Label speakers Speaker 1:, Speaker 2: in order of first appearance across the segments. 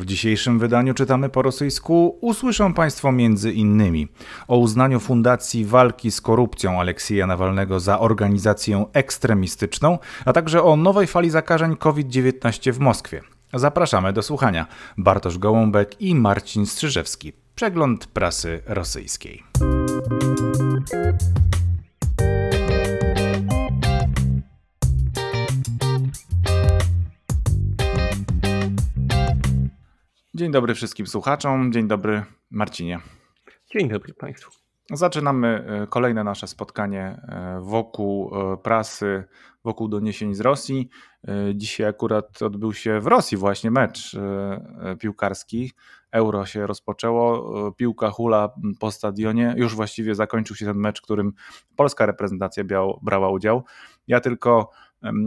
Speaker 1: W dzisiejszym wydaniu czytamy po rosyjsku. Usłyszą Państwo między innymi o uznaniu Fundacji Walki z Korupcją Aleksieja Nawalnego za organizację ekstremistyczną, a także o nowej fali zakażeń COVID-19 w Moskwie. Zapraszamy do słuchania. Bartosz Gołąbek i Marcin Strzyżewski. Przegląd prasy rosyjskiej. Dzień dobry wszystkim słuchaczom. Dzień dobry Marcinie.
Speaker 2: Dzień dobry Państwu.
Speaker 1: Zaczynamy e, kolejne nasze spotkanie e, wokół e, prasy, wokół doniesień z Rosji. Dzisiaj akurat odbył się w Rosji właśnie mecz piłkarski. Euro się rozpoczęło, piłka hula po stadionie. Już właściwie zakończył się ten mecz, w którym polska reprezentacja brała udział. Ja tylko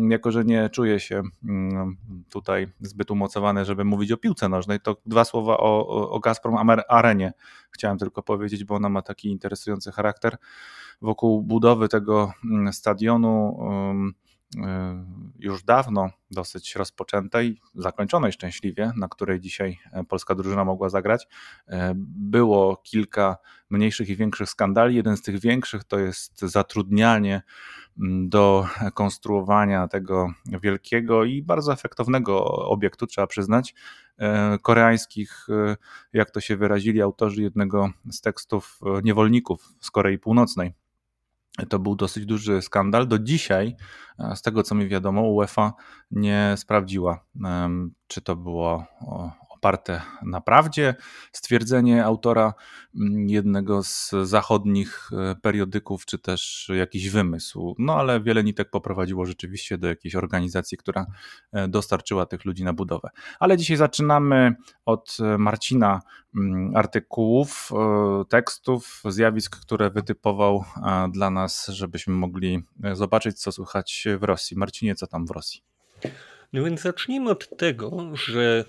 Speaker 1: jako że nie czuję się mm, tutaj zbyt umocowany, żeby mówić o piłce nożnej, to dwa słowa o, o Gazprom Arenie chciałem tylko powiedzieć, bo ona ma taki interesujący charakter. Wokół budowy tego mm, stadionu e, już dawno dosyć rozpoczętej, zakończonej szczęśliwie, na której dzisiaj e, polska drużyna mogła zagrać. E, było kilka mniejszych i większych skandali. Jeden z tych większych to jest zatrudnianie do konstruowania tego wielkiego i bardzo efektownego obiektu, trzeba przyznać, e, koreańskich, e, jak to się wyrazili autorzy jednego z tekstów e, niewolników z Korei Północnej. To był dosyć duży skandal. Do dzisiaj, z tego co mi wiadomo, UEFA nie sprawdziła, czy to było oparte na prawdzie. Stwierdzenie autora mm, jednego z zachodnich e, periodyków, czy też jakiś wymysł. No ale wiele nitek poprowadziło rzeczywiście do jakiejś organizacji, która e, dostarczyła tych ludzi na budowę. Ale dzisiaj zaczynamy od e, Marcina mm, artykułów, tekstów, zjawisk, które wytypował dla nas, żebyśmy mogli zobaczyć, co słychać w Rosji. Marcinie, co tam w Rosji?
Speaker 2: No więc zacznijmy od tego, że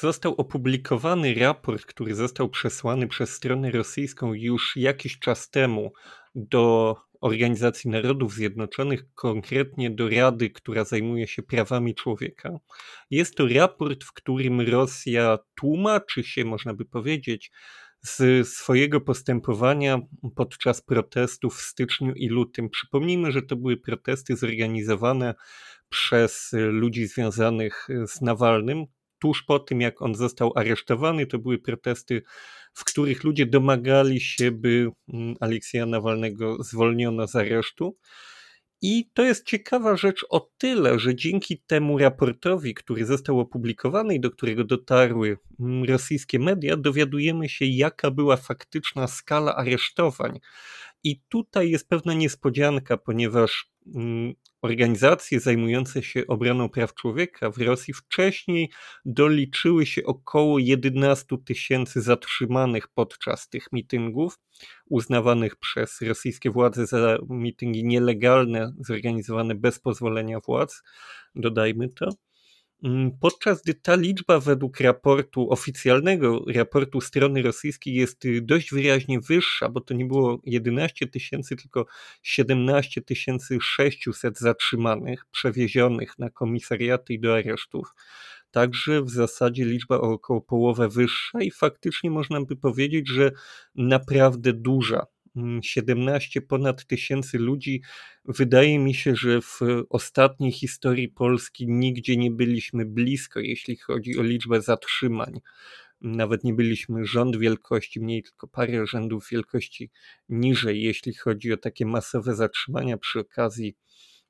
Speaker 2: został opublikowany raport, który został przesłany przez stronę rosyjską już jakiś czas temu do Organizacji Narodów Zjednoczonych, konkretnie do Rady, która zajmuje się prawami człowieka. Jest to raport, w którym Rosja tłumaczy się, można by powiedzieć, z swojego postępowania podczas protestów w styczniu i lutym. Przypomnijmy, że to były protesty zorganizowane przez ludzi związanych z Nawalnym. Tuż po tym, jak on został aresztowany, to były protesty, w których ludzie domagali się, by mm, Aleksja Nawalnego zwolniono z aresztu. I to jest ciekawa rzecz o tyle, że dzięki temu raportowi, który został opublikowany i do którego dotarły mm, rosyjskie media, dowiadujemy się, jaka była faktyczna skala aresztowań. I tutaj jest pewna niespodzianka, ponieważ mm, organizacje zajmujące się obroną praw człowieka w Rosji wcześniej doliczyły się około 11 tysięcy zatrzymanych podczas tych mitungów, uznawanych przez rosyjskie władze za mityngi nielegalne, zorganizowane bez pozwolenia władz, dodajmy to. Mm, podczas gdy ta liczba według raportu, oficjalnego raportu strony rosyjskiej jest y, dość wyraźnie wyższa, bo to nie było 11 tysięcy, tylko 17 600 zatrzymanych, przewiezionych na komisariaty i do aresztów. Także w zasadzie liczba o około połowę wyższa i faktycznie można by powiedzieć, że naprawdę duża. 17 mm, ponad tysięcy ludzi. Wydaje mi się, że w ostatniej historii Polski nigdzie nie byliśmy blisko, jeśli chodzi o liczbę zatrzymań. Nawet nie byliśmy rząd wielkości, mniej tylko parę rzędów wielkości niżej, jeśli chodzi o takie masowe zatrzymania przy okazji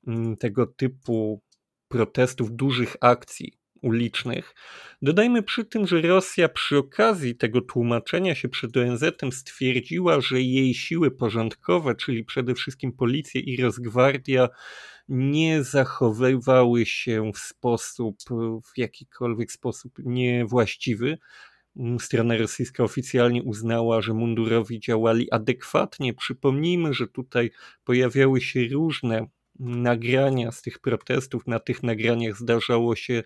Speaker 2: mm, tego typu protestów, dużych akcji ulicznych. Dodajmy przy tym, że Rosja przy okazji tego tłumaczenia się przed ONZ-em stwierdziła, że jej siły porządkowe, czyli przede wszystkim policja i Rosgwardia, nie zachowywały się w sposób, w jakikolwiek sposób niewłaściwy. Strona rosyjska oficjalnie uznała, że mundurowi działali adekwatnie. Przypomnijmy, że tutaj pojawiały się różne nagrania z tych protestów. Na tych nagraniach zdarzało się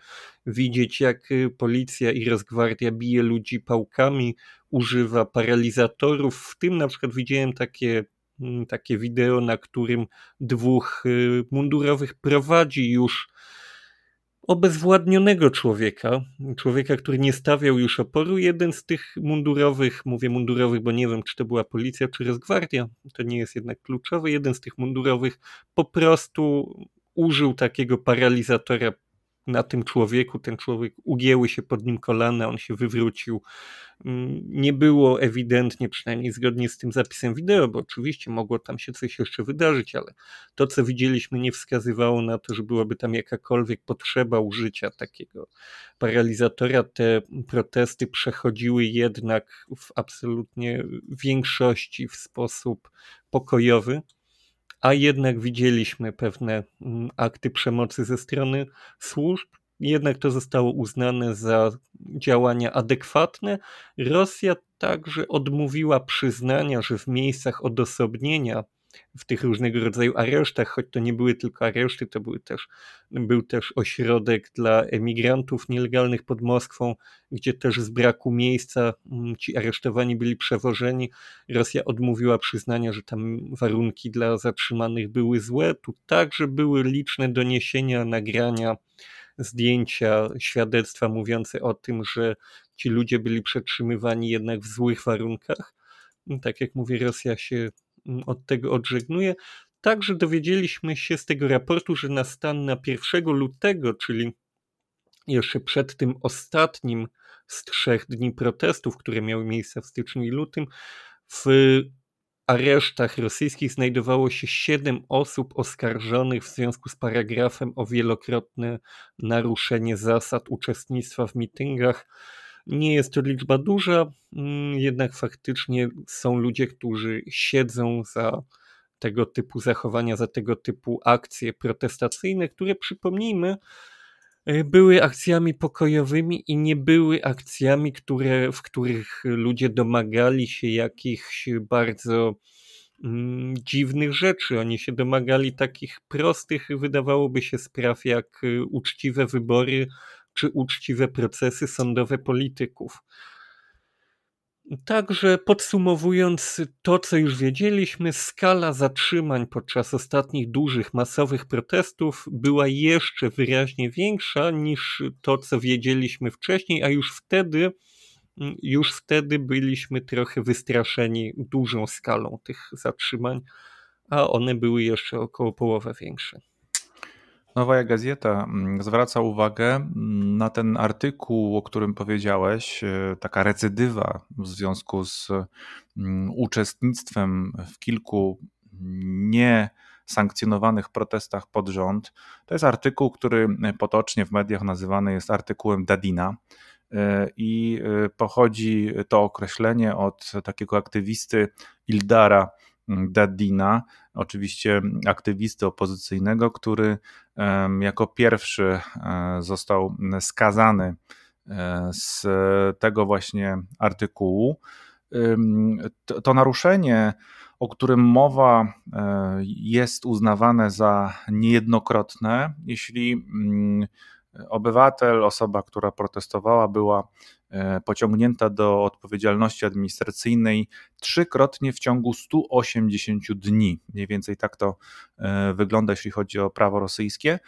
Speaker 2: widzieć, jak y, policja i rozgwardia bije ludzi pałkami, używa paralizatorów. W tym na przykład widziałem takie, mm, takie wideo, na którym dwóch y, mundurowych prowadzi już obezwładnionego człowieka, człowieka, który nie stawiał już oporu. Jeden z tych mundurowych, mówię mundurowych, bo nie wiem, czy to była policja, czy rozgwardia, to nie jest jednak kluczowe. Jeden z tych mundurowych po prostu użył takiego paralizatora na tym człowieku. Ten człowiek ugięły się pod nim kolana, on się wywrócił. Mm, nie było ewidentnie, przynajmniej zgodnie z tym zapisem wideo, bo oczywiście mogło tam się coś jeszcze wydarzyć, ale to, co widzieliśmy, nie wskazywało na to, że byłaby tam jakakolwiek potrzeba użycia takiego paralizatora. Te protesty przechodziły jednak w absolutnie większości w sposób pokojowy a jednak widzieliśmy pewne mm, akty przemocy ze strony służb. Jednak to zostało uznane za działania adekwatne. Rosja także odmówiła przyznania, że w miejscach odosobnienia w tych różnego rodzaju aresztach, choć to nie były tylko areszty, to były też, był też ośrodek dla emigrantów nielegalnych pod Moskwą, gdzie też z braku miejsca mm, ci aresztowani byli przewożeni. Rosja odmówiła przyznania, że tam warunki dla zatrzymanych były złe. Tu także były liczne doniesienia, nagrania, zdjęcia, świadectwa mówiące o tym, że ci ludzie byli przetrzymywani jednak w złych warunkach. Tak jak mówię, Rosja się od tego odżegnuje. Także dowiedzieliśmy się z tego raportu, że na stan na 1 lutego, czyli jeszcze przed tym ostatnim z trzech dni protestów, które miały miejsce w styczniu i lutym, w aresztach rosyjskich znajdowało się siedem osób oskarżonych w związku z paragrafem o wielokrotne naruszenie zasad uczestnictwa w mityngach. Nie jest to liczba duża, mm, jednak faktycznie są ludzie, którzy siedzą za tego typu zachowania, za tego typu akcje protestacyjne, które przypomnijmy, y, były akcjami pokojowymi i nie były akcjami, które, w których ludzie domagali się jakichś bardzo mm, dziwnych rzeczy. Oni się domagali takich prostych, wydawałoby się, spraw jak y, uczciwe wybory czy uczciwe procesy sądowe polityków. Także podsumowując to, co już wiedzieliśmy, skala zatrzymań podczas ostatnich dużych, masowych protestów była jeszcze wyraźnie większa niż to, co wiedzieliśmy wcześniej, a już wtedy, już wtedy byliśmy trochę wystraszeni dużą skalą tych zatrzymań, a one były jeszcze około połowę większe.
Speaker 1: Nowa Gazeta mm, zwraca uwagę mm, na ten artykuł, o którym powiedziałeś, e, taka recydywa w związku z mm, uczestnictwem w kilku niesankcjonowanych protestach pod rząd. To jest artykuł, który potocznie w mediach nazywany jest artykułem Dadina. E, I e, pochodzi to określenie od takiego aktywisty Ildara Dadina, oczywiście aktywisty opozycyjnego, który jako pierwszy e, został skazany e, z tego właśnie artykułu. To naruszenie, o którym mowa, e, jest uznawane za niejednokrotne, jeśli mm, obywatel, osoba, która protestowała, była pociągnięta do odpowiedzialności administracyjnej trzykrotnie w ciągu 180 dni. Mniej więcej tak to e, wygląda, jeśli chodzi o prawo rosyjskie.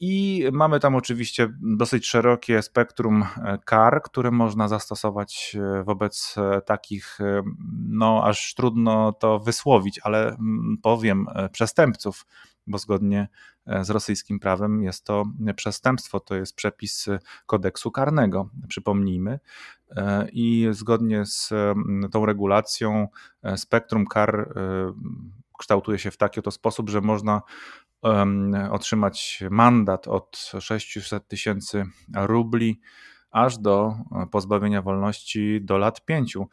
Speaker 1: I mamy tam oczywiście dosyć szerokie spektrum e, kar, które można zastosować wobec takich, no aż trudno to wysłowić, ale mm, powiem, przestępców bo zgodnie e, z rosyjskim prawem jest to przestępstwo, to jest przepis kodeksu karnego, przypomnijmy. E, I zgodnie z tą regulacją e, spektrum kar kształtuje się w taki oto sposób, że można otrzymać mandat od 600 tysięcy rubli aż do pozbawienia wolności do lat pięciu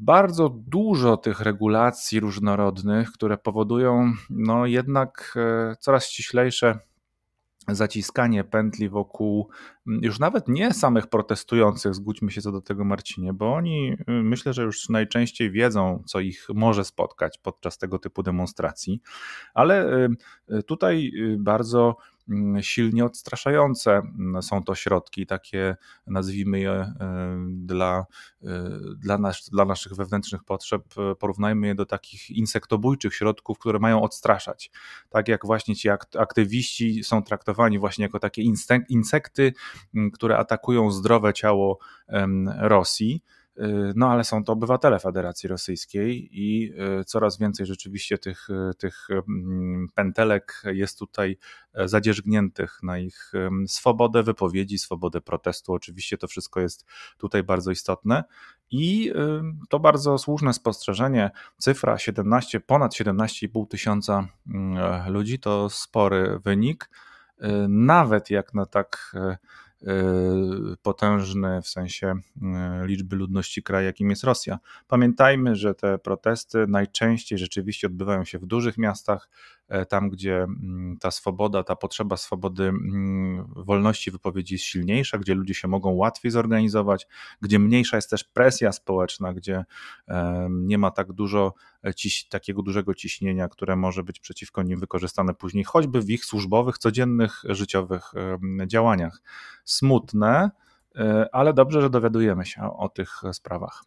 Speaker 1: bardzo dużo tych regulacji różnorodnych, które powodują no jednak e, coraz ściślejsze zaciskanie pętli wokół już nawet nie samych protestujących, zgódźmy się co do tego Marcinie, bo oni y, myślę, że już najczęściej wiedzą, co ich może spotkać podczas tego typu demonstracji, ale y, y, tutaj bardzo mm, silnie odstraszające mm, są to środki, takie nazwijmy je dla, dla, nas, dla naszych wewnętrznych potrzeb, porównajmy je do takich insektobójczych środków, które mają odstraszać. Tak jak właśnie ci aktywiści są traktowani właśnie jako takie insekty, które atakują zdrowe ciało Rosji. No ale są to obywatele Federacji Rosyjskiej i y, coraz więcej rzeczywiście tych, y, tych mm, pętelek jest tutaj e, zadzierzgniętych na ich swobodę wypowiedzi, swobodę protestu. Oczywiście to wszystko jest tutaj bardzo istotne. I to bardzo słuszne spostrzeżenie. Cyfra 17, ponad 17,5 tysiąca mm, ludzi to spory wynik. Y, nawet jak na tak e, Y, potężny w sensie y, liczby ludności kraju, jakim jest Rosja. Pamiętajmy, że te protesty najczęściej rzeczywiście odbywają się w dużych miastach, tam gdzie mm, ta swoboda, ta potrzeba swobody, mm, wolności wypowiedzi jest silniejsza, gdzie ludzie się mogą łatwiej zorganizować, gdzie mniejsza jest też presja społeczna, gdzie nie ma tak dużo e, ciś, takiego dużego ciśnienia, które może być przeciwko nim wykorzystane później, choćby w ich służbowych, codziennych, życiowych działaniach. Smutne, e, ale dobrze, że dowiadujemy się o tych sprawach.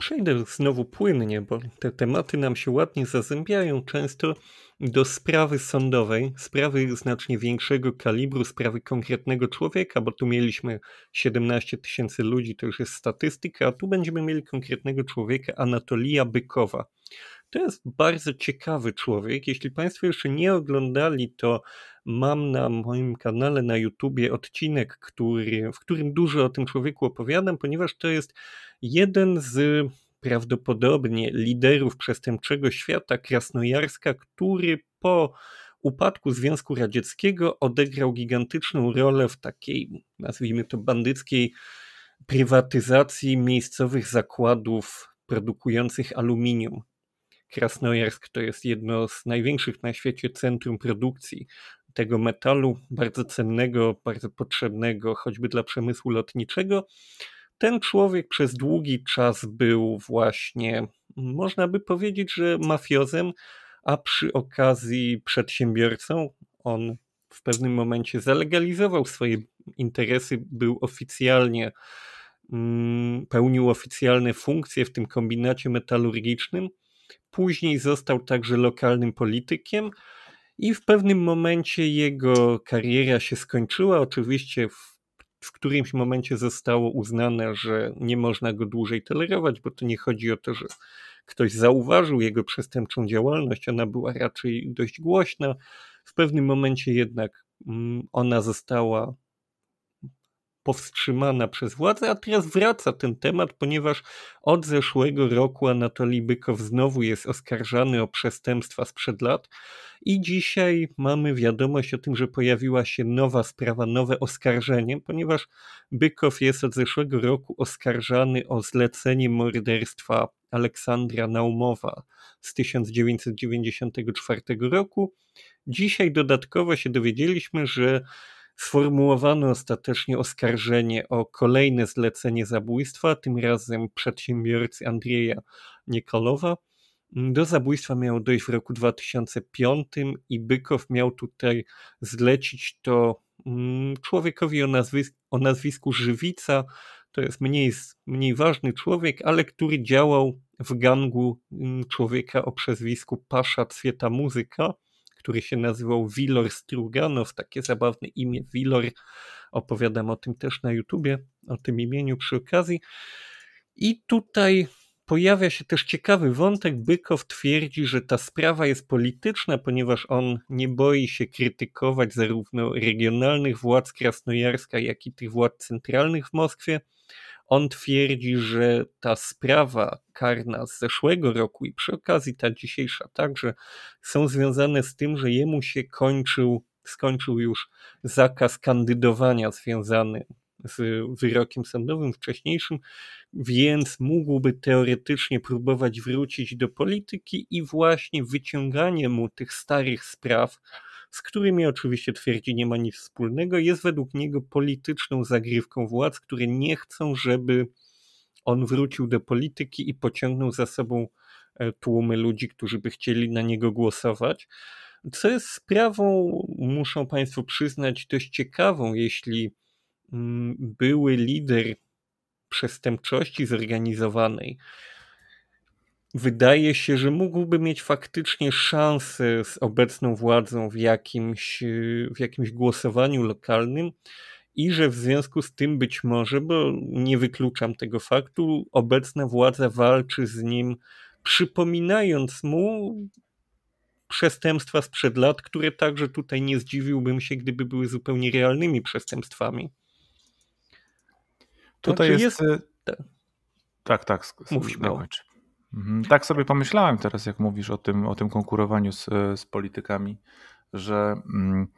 Speaker 2: Przejdę znowu płynnie, bo te tematy nam się ładnie zazębiają często do sprawy sądowej, sprawy znacznie większego kalibru, sprawy konkretnego człowieka, bo tu mieliśmy 17 tysięcy ludzi, to już jest statystyka, a tu będziemy mieli konkretnego człowieka, Anatolija Bykowa. To jest bardzo ciekawy człowiek. Jeśli Państwo jeszcze nie oglądali, to mam na moim kanale na YouTubie odcinek, który, w którym dużo o tym człowieku opowiadam, ponieważ to jest jeden z prawdopodobnie liderów przestępczego świata Krasnojarska, który po upadku Związku Radzieckiego odegrał gigantyczną rolę w takiej, nazwijmy to, bandyckiej prywatyzacji miejscowych zakładów produkujących aluminium. Krasnojarsk to jest jedno z największych na świecie centrum produkcji tego metalu, bardzo cennego, bardzo potrzebnego, choćby dla przemysłu lotniczego. Ten człowiek przez długi czas był właśnie, można by powiedzieć, że mafiozem, a przy okazji przedsiębiorcą. On w pewnym momencie zalegalizował swoje interesy, był oficjalnie, mm, pełnił oficjalne funkcje w tym kombinacie metalurgicznym. Później został także lokalnym politykiem i w pewnym momencie jego kariera się skończyła. Oczywiście w w którymś momencie zostało uznane, że nie można go dłużej tolerować, bo to nie chodzi o to, że ktoś zauważył jego przestępczą działalność, ona była raczej dość głośna. W pewnym momencie jednak mm, ona została powstrzymana przez władze, a teraz wraca ten temat, ponieważ od zeszłego roku Anatolij Bykow znowu jest oskarżany o przestępstwa sprzed lat i dzisiaj mamy wiadomość o tym, że pojawiła się nowa sprawa, nowe oskarżenie, ponieważ Bykow jest od zeszłego roku oskarżany o zlecenie morderstwa Aleksandra Naumowa z 1994 roku. Dzisiaj dodatkowo się dowiedzieliśmy, że Sformułowano ostatecznie oskarżenie o kolejne zlecenie zabójstwa, tym razem przedsiębiorcy Andrzeja Niekolowa. Do zabójstwa miało dojść w roku 2005 i Bykow miał tutaj zlecić to mm, człowiekowi o, nazwis o nazwisku Żywica. To jest mniej, mniej ważny człowiek, ale który działał w gangu mm, człowieka o przezwisku Pasza Cwieta Muzyka który się nazywał Wilor Struganow, takie zabawne imię Wilor. Opowiadam o tym też na YouTubie, o tym imieniu przy okazji. I tutaj pojawia się też ciekawy wątek. Bykow twierdzi, że ta sprawa jest polityczna, ponieważ on nie boi się krytykować zarówno regionalnych władz Krasnojarska, jak i tych władz centralnych w Moskwie. On twierdzi, że ta sprawa karna z zeszłego roku i przy okazji ta dzisiejsza także są związane z tym, że jemu się kończył, skończył już zakaz kandydowania związany z wyrokiem sądowym wcześniejszym, więc mógłby teoretycznie próbować wrócić do polityki i właśnie wyciąganie mu tych starych spraw, z którymi oczywiście twierdzi nie ma nic wspólnego, jest według niego polityczną zagrywką władz, które nie chcą, żeby on wrócił do polityki i pociągnął za sobą e, tłumy ludzi, którzy by chcieli na niego głosować. co jest sprawą, muszą Państwo przyznać, dość ciekawą, jeśli mm, były lider przestępczości zorganizowanej wydaje się, że mógłby mieć faktycznie szansę z obecną władzą w jakimś, w jakimś głosowaniu lokalnym i że w związku z tym być może, bo nie wykluczam tego faktu, obecna władza walczy z nim, przypominając mu przestępstwa sprzed lat, które także tutaj nie zdziwiłbym się, gdyby były zupełnie realnymi przestępstwami.
Speaker 1: Tutaj znaczy jest... jest... Tak, tak.
Speaker 2: Mów śmiało.
Speaker 1: Tak sobie pomyślałem teraz, jak mówisz o tym, o tym konkurowaniu z, z politykami, że mm,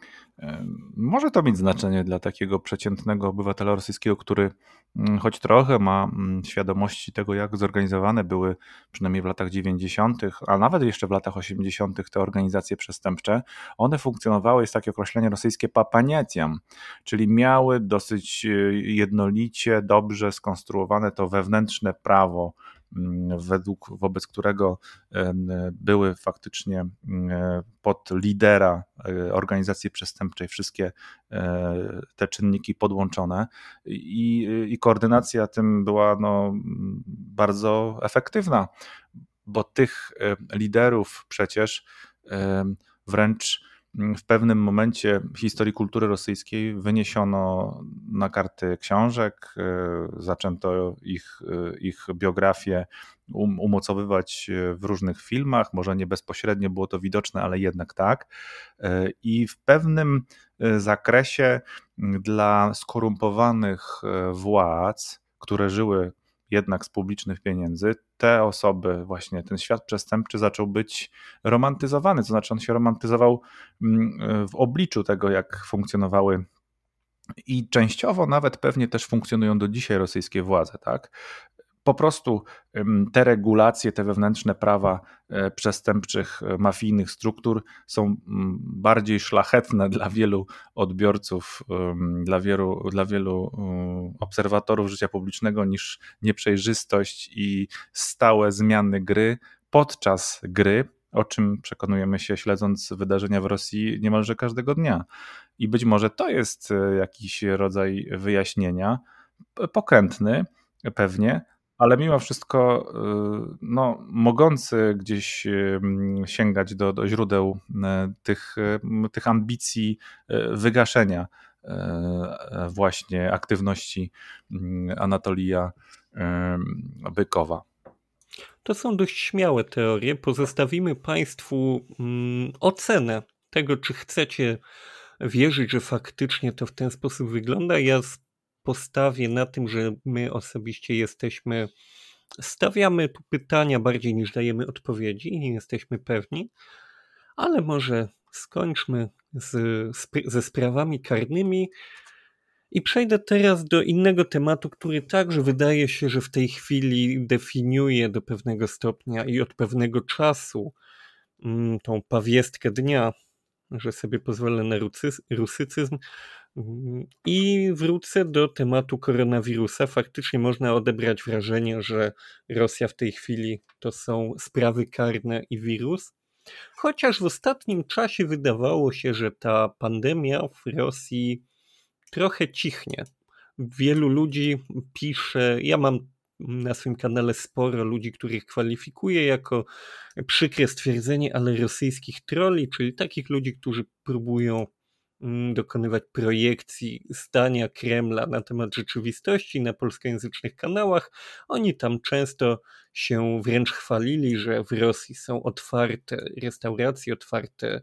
Speaker 1: może to mieć znaczenie dla takiego przeciętnego obywatela rosyjskiego, który mm, choć trochę ma mm, świadomości tego, jak zorganizowane były przynajmniej w latach 90., a nawet jeszcze w latach 80. te organizacje przestępcze. One funkcjonowały, jest takie określenie rosyjskie papanietiam, czyli miały dosyć e, jednolicie, dobrze skonstruowane to wewnętrzne prawo według, wobec którego były faktycznie mm, pod lidera e, organizacji przestępczej wszystkie e, te czynniki podłączone. I, i koordynacja tym była no, bardzo efektywna, bo tych e, liderów przecież wręcz Mm, w pewnym momencie historii kultury rosyjskiej wyniesiono na karty książek, e, zaczęto ich, e, ich biografię um, umocowywać w różnych filmach, może nie bezpośrednio było to widoczne, ale jednak tak. I w pewnym zakresie dla skorumpowanych władz, które żyły jednak z publicznych pieniędzy, te osoby, właśnie ten świat przestępczy zaczął być romantyzowany, to znaczy on się romantyzował mm, w obliczu tego, jak funkcjonowały i częściowo nawet pewnie też funkcjonują do dzisiaj rosyjskie władze, tak? Po prostu te regulacje, te wewnętrzne prawa e, przestępczych, e, mafijnych struktur są bardziej szlachetne dla wielu odbiorców, dla wielu, dla wielu obserwatorów życia publicznego niż nieprzejrzystość i stałe zmiany gry podczas gry, o czym przekonujemy się śledząc wydarzenia w Rosji niemalże każdego dnia. I być może to jest e, jakiś rodzaj wyjaśnienia, pokrętny pewnie, ale mimo wszystko y, no, mogący gdzieś y, sięgać do, do źródeł y, tych, tych ambicji wygaszenia właśnie aktywności Anatolia Bykowa.
Speaker 2: To są dość śmiałe teorie. Pozostawimy Państwu mm, ocenę tego, czy chcecie wierzyć, że faktycznie to w ten sposób wygląda. Ja postawię na tym, że my osobiście jesteśmy, stawiamy tu pytania bardziej niż dajemy odpowiedzi i nie jesteśmy pewni, ale może skończmy z, ze sprawami karnymi i przejdę teraz do innego tematu, który także wydaje się, że w tej chwili definiuje do pewnego stopnia i od pewnego czasu mm, tą pawiestkę dnia, że sobie pozwolę na rusycyzm, i wrócę do tematu koronawirusa. Faktycznie można odebrać wrażenie, że Rosja w tej chwili to są sprawy karne i wirus. Chociaż w ostatnim czasie wydawało się, że ta pandemia w Rosji trochę cichnie. Wielu ludzi pisze, ja mam na swoim kanale sporo ludzi, których kwalifikuję jako przykre stwierdzenie, ale rosyjskich troli, czyli takich ludzi, którzy próbują dokonywać projekcji zdania Kremla na temat rzeczywistości na polskojęzycznych kanałach. Oni tam często się wręcz chwalili, że w Rosji są otwarte restauracje, otwarte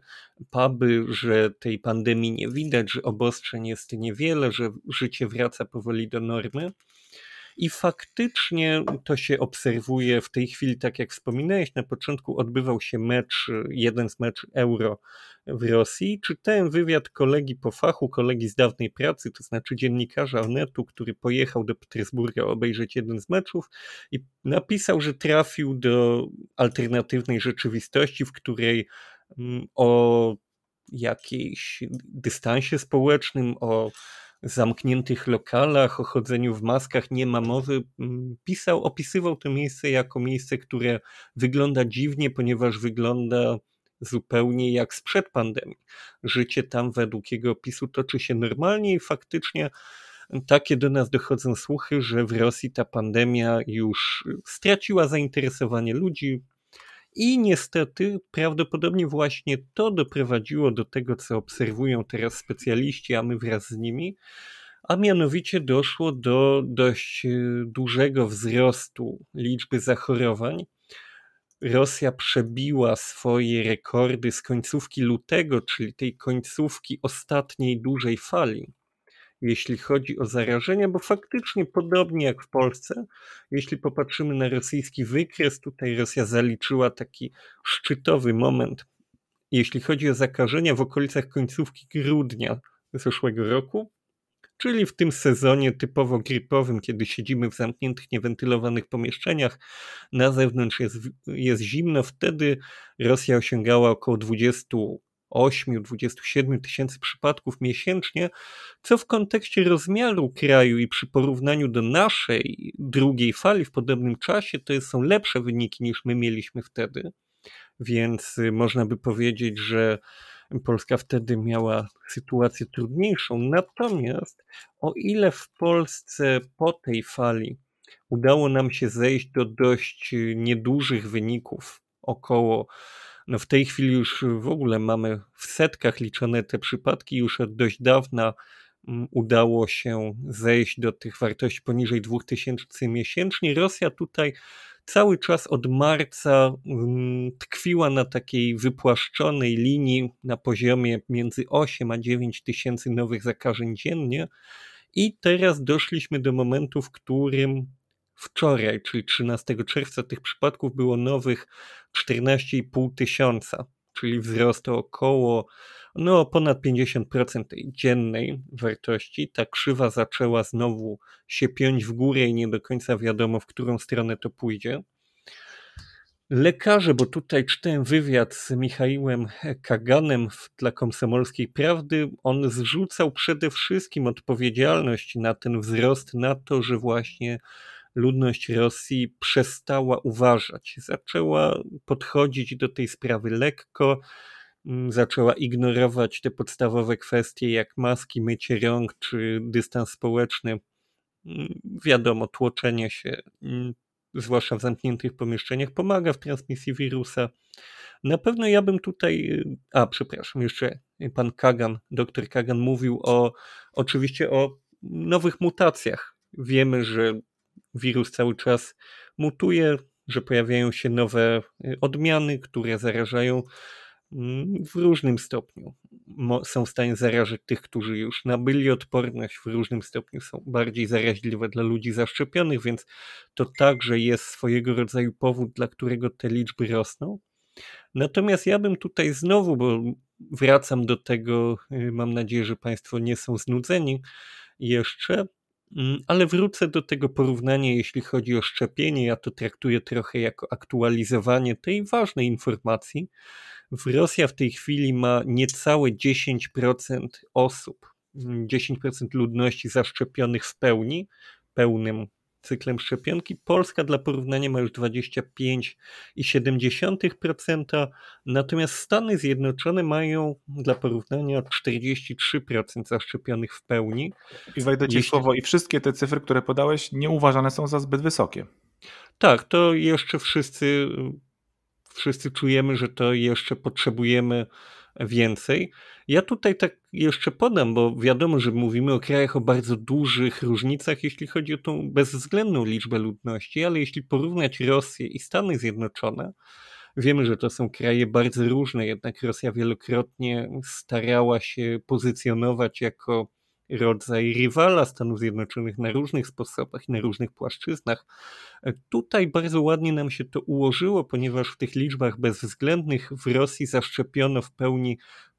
Speaker 2: puby, że tej pandemii nie widać, że obostrzeń jest niewiele, że życie wraca powoli do normy. I faktycznie to się obserwuje w tej chwili, tak jak wspominałeś, na początku odbywał się mecz, jeden z mecz Euro w Rosji. Czytałem wywiad kolegi po fachu, kolegi z dawnej pracy, to znaczy dziennikarza Onetu, który pojechał do Petersburga obejrzeć jeden z meczów i napisał, że trafił do alternatywnej rzeczywistości, w której mm, o jakiejś dystansie społecznym, o zamkniętych lokalach, o chodzeniu w maskach nie ma mowy. Mm, pisał, opisywał to miejsce jako miejsce, które wygląda dziwnie, ponieważ wygląda zupełnie jak sprzed pandemii. Życie tam według jego opisu toczy się normalnie i faktycznie takie do nas dochodzą słuchy, że w Rosji ta pandemia już straciła zainteresowanie ludzi. I niestety prawdopodobnie właśnie to doprowadziło do tego, co obserwują teraz specjaliści, a my wraz z nimi, a mianowicie doszło do dość e, dużego wzrostu liczby zachorowań. Rosja przebiła swoje rekordy z końcówki lutego, czyli tej końcówki ostatniej dużej fali, jeśli chodzi o zarażenia, bo faktycznie podobnie jak w Polsce, jeśli popatrzymy na rosyjski wykres, tutaj Rosja zaliczyła taki szczytowy moment, jeśli chodzi o zakażenia w okolicach końcówki grudnia zeszłego roku, czyli w tym sezonie typowo gripowym, kiedy siedzimy w zamkniętych, niewentylowanych pomieszczeniach, na zewnątrz jest, jest zimno, wtedy Rosja osiągała około 28-27 tysięcy przypadków miesięcznie, co w kontekście rozmiaru kraju i przy porównaniu do naszej drugiej fali w podobnym czasie, to są lepsze wyniki niż my mieliśmy wtedy. Więc y, można by powiedzieć, że Polska wtedy miała sytuację trudniejszą. Natomiast o ile w Polsce po tej fali udało nam się zejść do dość niedużych wyników, około, no w tej chwili już w ogóle mamy w setkach liczone te przypadki, już od dość dawna mm, udało się zejść do tych wartości poniżej 2000 miesięcznie. Rosja tutaj cały czas od marca mm, tkwiła na takiej wypłaszczonej linii na poziomie między 8 a 9 tysięcy nowych zakażeń dziennie. I teraz doszliśmy do momentu, w którym wczoraj, czyli 13 czerwca, tych przypadków było nowych 14,5 tysiąca, czyli wzrost o około no, ponad 50% tej dziennej wartości. Ta krzywa zaczęła znowu się piąć w górę i nie do końca wiadomo, w którą stronę to pójdzie. Lekarze, bo tutaj czytałem wywiad z Michałem Kaganem dla Komsomolskiej Prawdy, on zrzucał przede wszystkim odpowiedzialność na ten wzrost, na to, że właśnie ludność Rosji przestała uważać, zaczęła podchodzić do tej sprawy lekko, Mm, zaczęła ignorować te podstawowe kwestie jak maski, mycie rąk czy dystans społeczny. Mm, wiadomo, tłoczenie się, mm, zwłaszcza w zamkniętych pomieszczeniach, pomaga w transmisji wirusa. Na pewno ja bym tutaj, a przepraszam, jeszcze pan Kagan, doktor Kagan mówił o oczywiście o nowych mutacjach. Wiemy, że wirus cały czas mutuje, że pojawiają się nowe y, odmiany, które zarażają w różnym stopniu są w stanie zarażyć tych, którzy już nabyli odporność, w różnym stopniu są bardziej zaraźliwe dla ludzi zaszczepionych, więc to także jest swojego rodzaju powód, dla którego te liczby rosną. Natomiast ja bym tutaj znowu, bo wracam do tego, y, mam nadzieję, że Państwo nie są znudzeni jeszcze, mm, ale wrócę do tego porównania, jeśli chodzi o szczepienie. Ja to traktuję trochę jako aktualizowanie tej ważnej informacji, w Rosja w tej chwili ma niecałe 10% osób, 10% ludności zaszczepionych w pełni, pełnym cyklem szczepionki. Polska dla porównania ma już 25,7%, natomiast Stany Zjednoczone mają dla porównania 43% zaszczepionych w pełni.
Speaker 1: I wejdę ci Jeśli... słowo, i wszystkie te cyfry, które podałeś, nie uważane są za zbyt wysokie.
Speaker 2: Tak, to jeszcze wszyscy wszyscy czujemy, że to jeszcze potrzebujemy więcej. Ja tutaj tak jeszcze podam, bo wiadomo, że mówimy o krajach o bardzo dużych różnicach, jeśli chodzi o tą bezwzględną liczbę ludności, ale jeśli porównać Rosję i Stany Zjednoczone, wiemy, że to są kraje bardzo różne, jednak Rosja wielokrotnie starała się pozycjonować jako rodzaj rywala Stanów Zjednoczonych na różnych sposobach na różnych płaszczyznach. Tutaj bardzo ładnie nam się to ułożyło, ponieważ w tych liczbach bezwzględnych w Rosji zaszczepiono w pełni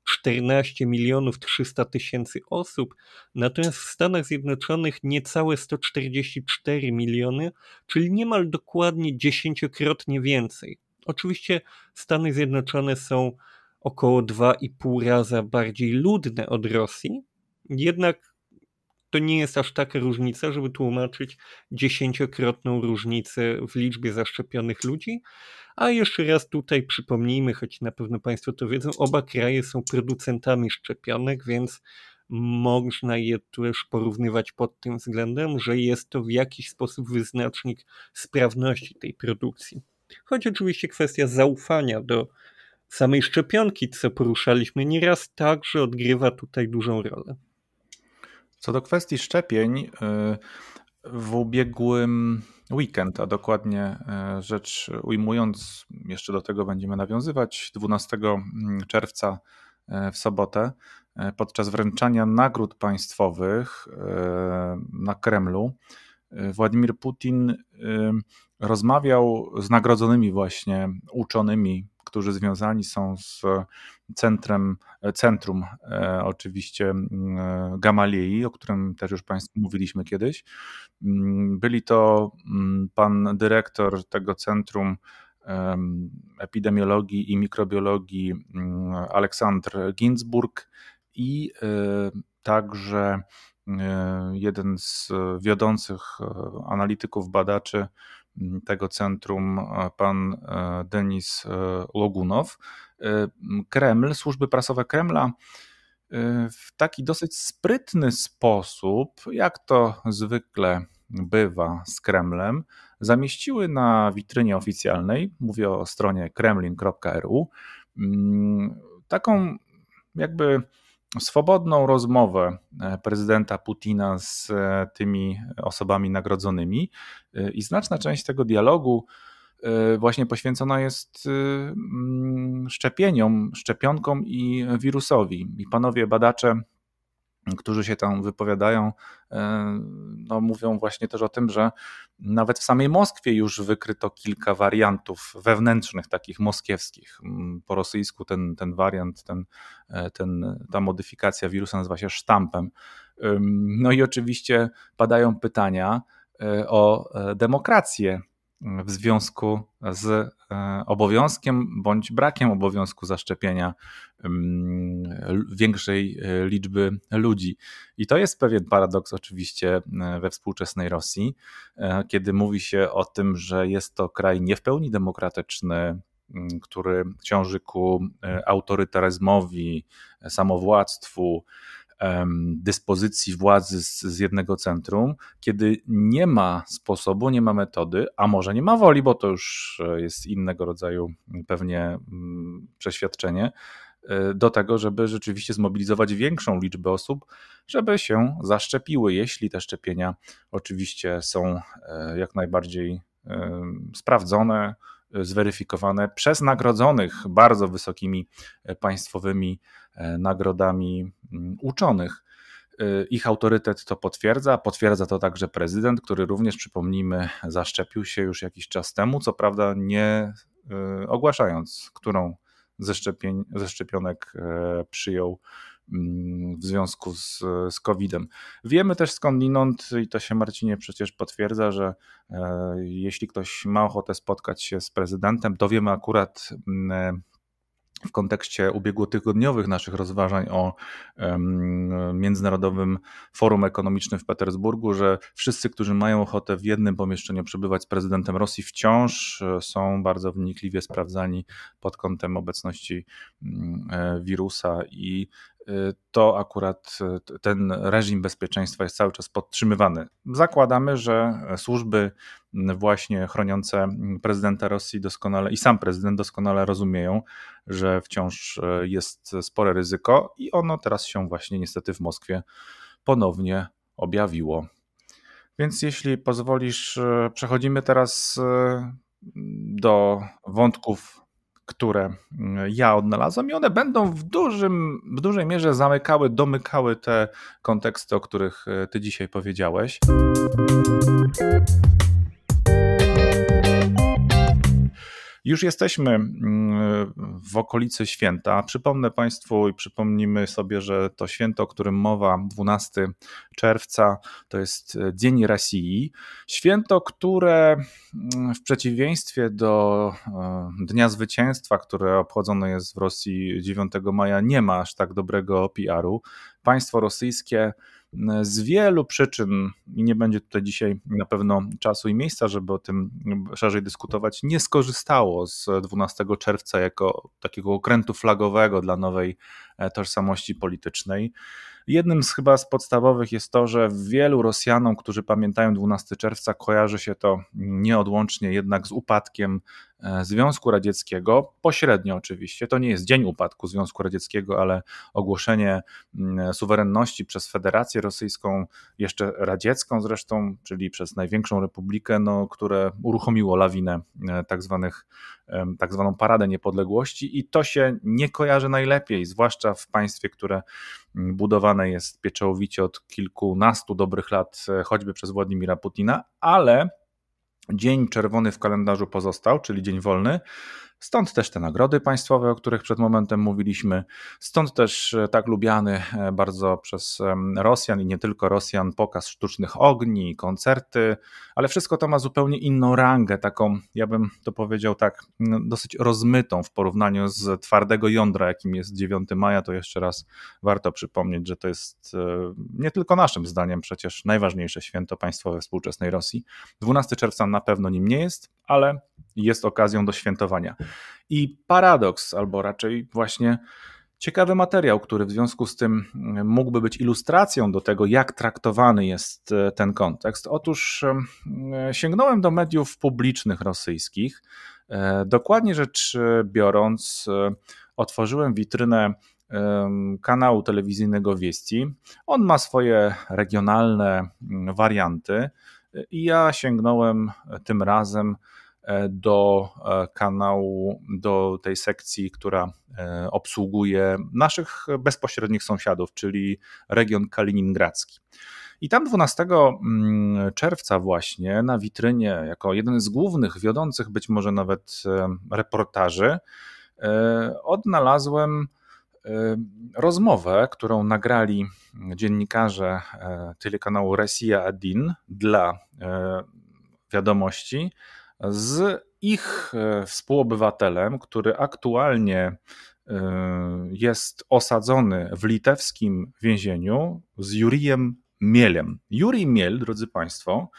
Speaker 2: 14 milionów 300 tysięcy osób, natomiast w Stanach Zjednoczonych niecałe 144 miliony, czyli niemal dokładnie dziesięciokrotnie więcej. Oczywiście Stany Zjednoczone są około 2,5 raza bardziej ludne od Rosji, jednak to nie jest aż taka różnica, żeby tłumaczyć dziesięciokrotną różnicę w liczbie zaszczepionych ludzi, A jeszcze raz tutaj przypomnijmy, choć na pewno Państwo to wiedzą, oba kraje są producentami szczepionek, więc można je też porównywać pod tym względem, że jest to w jakiś sposób wyznacznik sprawności tej produkcji. Choć oczywiście kwestia zaufania do samej szczepionki, co poruszaliśmy nieraz, także odgrywa tutaj dużą rolę.
Speaker 1: Co do kwestii szczepień, y, w ubiegłym weekend, a dokładnie y, rzecz ujmując, jeszcze do tego będziemy nawiązywać, 12 mm, czerwca y, w sobotę, podczas wręczania nagród państwowych na Kremlu, Władimir Putin rozmawiał z nagrodzonymi właśnie uczonymi którzy związani są z centrum, centrum e, oczywiście e, Gamaliei, o którym też już Państwu mówiliśmy kiedyś. Mm, byli to mm, pan dyrektor tego centrum epidemiologii i mikrobiologii mm, Aleksandr Ginsburg i e, także jeden z wiodących analityków, badaczy tego centrum pan e, Denis e, Logunow. E, Kreml, służby prasowe Kremla w taki dosyć sprytny sposób, jak to zwykle bywa z Kremlem, zamieściły na witrynie oficjalnej, mówię o stronie kremlin.ru, mm, taką jakby swobodną rozmowę e, prezydenta Putina z e, tymi osobami nagrodzonymi e, i znaczna część tego dialogu właśnie poświęcona jest szczepieniom, szczepionkom i wirusowi. I panowie badacze którzy się tam wypowiadają, e, no mówią właśnie też o tym, że nawet w samej Moskwie już wykryto kilka wariantów wewnętrznych, takich moskiewskich. Mm, po rosyjsku ten, ten wariant, ten, e, ten, ta modyfikacja wirusa nazywa się sztampem. No i oczywiście padają pytania e, o demokrację w związku z e, obowiązkiem bądź brakiem obowiązku zaszczepienia mm, większej e, liczby ludzi. I to jest pewien paradoks oczywiście e, we współczesnej Rosji, kiedy mówi się o tym, że jest to kraj nie w pełni demokratyczny, który ciąży ku autorytaryzmowi, samowładztwu, dyspozycji władzy z, z, jednego centrum, kiedy nie ma sposobu, nie ma metody, a może nie ma woli, bo to już e, jest innego rodzaju pewnie mm, przeświadczenie, e, do tego, żeby rzeczywiście zmobilizować większą liczbę osób, żeby się zaszczepiły, jeśli te szczepienia oczywiście są e, jak najbardziej sprawdzone, zweryfikowane przez nagrodzonych bardzo wysokimi państwowymi nagrodami mm, uczonych. Ich autorytet to potwierdza, potwierdza to także prezydent, który również, przypomnijmy, zaszczepił się już jakiś czas temu, co prawda nie ogłaszając, którą ze, szczepień, ze szczepionek przyjął mm, w związku z, z COVID-em. Wiemy też skądinąd, i to się Marcinie przecież potwierdza, że e, jeśli ktoś ma ochotę spotkać się z prezydentem, to wiemy akurat mm, w kontekście ubiegłotygodniowych naszych rozważań o Międzynarodowym Forum Ekonomicznym w Petersburgu, że wszyscy, którzy mają ochotę w jednym pomieszczeniu przebywać z prezydentem Rosji, wciąż e, są bardzo wnikliwie sprawdzani pod kątem obecności mm, e, wirusa i to akurat e, ten reżim bezpieczeństwa jest cały czas podtrzymywany. Zakładamy, że służby właśnie chroniące prezydenta Rosji doskonale i sam prezydent doskonale rozumieją, że wciąż e, jest spore ryzyko i ono teraz się właśnie niestety w Moskwie ponownie objawiło. Więc jeśli pozwolisz, e, przechodzimy teraz do wątków które mm, ja odnalazłem i one będą w, dużym, w dużej mierze zamykały, domykały te konteksty, o których e, ty dzisiaj powiedziałeś. Już jesteśmy mm, w okolicy święta. Przypomnę Państwu i przypomnimy sobie, że to święto, o którym mowa, 12 czerwca, to jest Dzień Rosji. Święto, które mm, w przeciwieństwie do e, Dnia Zwycięstwa, które obchodzone jest w Rosji 9 maja, nie ma aż tak dobrego PR-u. Państwo rosyjskie z wielu przyczyn, i nie będzie tutaj dzisiaj na pewno czasu i miejsca, żeby o tym szerzej dyskutować, nie skorzystało z 12 czerwca jako takiego okrętu flagowego dla nowej e, tożsamości politycznej. Jednym z chyba z podstawowych jest to, że wielu Rosjanom, którzy pamiętają 12 czerwca, kojarzy się to nieodłącznie jednak z upadkiem Związku Radzieckiego, pośrednio oczywiście. To nie jest dzień upadku Związku Radzieckiego, ale ogłoszenie mm, suwerenności przez Federację Rosyjską, jeszcze radziecką zresztą, czyli przez największą republikę, no, które uruchomiło lawinę e, tak, zwanych, tak zwaną Paradę Niepodległości i to się nie kojarzy najlepiej, zwłaszcza w państwie, które mm, budowane jest pieczołowicie od kilkunastu dobrych lat, e, choćby przez Władimira Putina, ale dzień czerwony w kalendarzu pozostał, czyli dzień wolny, Stąd też te nagrody państwowe, o których przed momentem mówiliśmy, stąd też e, tak lubiany e, bardzo przez Rosjan i nie tylko Rosjan pokaz sztucznych ogni, koncerty, ale wszystko to ma zupełnie inną rangę, taką, ja bym to powiedział tak, dosyć rozmytą w porównaniu z twardego jądra, jakim jest 9 maja. To jeszcze raz warto przypomnieć, że to jest e, nie tylko naszym zdaniem przecież najważniejsze święto państwowe współczesnej Rosji. 12 czerwca na pewno nim nie jest, ale jest okazją do świętowania. I paradoks, albo raczej właśnie ciekawy materiał, który w związku z tym mm, mógłby być ilustracją do tego, jak traktowany jest e, ten kontekst. Otóż e, sięgnąłem do mediów publicznych rosyjskich. E, dokładnie rzecz biorąc, otworzyłem witrynę kanału telewizyjnego Wieści. On ma swoje regionalne mm, warianty i ja sięgnąłem tym razem do e, kanału, do tej sekcji, która e, obsługuje naszych bezpośrednich sąsiadów, czyli region kaliningradzki. I tam 12 mm, czerwca właśnie na witrynie, jako jeden z głównych, wiodących być może nawet reportaży, odnalazłem rozmowę, którą nagrali dziennikarze telekanału Resija Adin dla wiadomości z ich e, współobywatelem, który aktualnie e, jest osadzony w litewskim więzieniu z Jurijem Mielem. Jurij Miel, drodzy Państwo,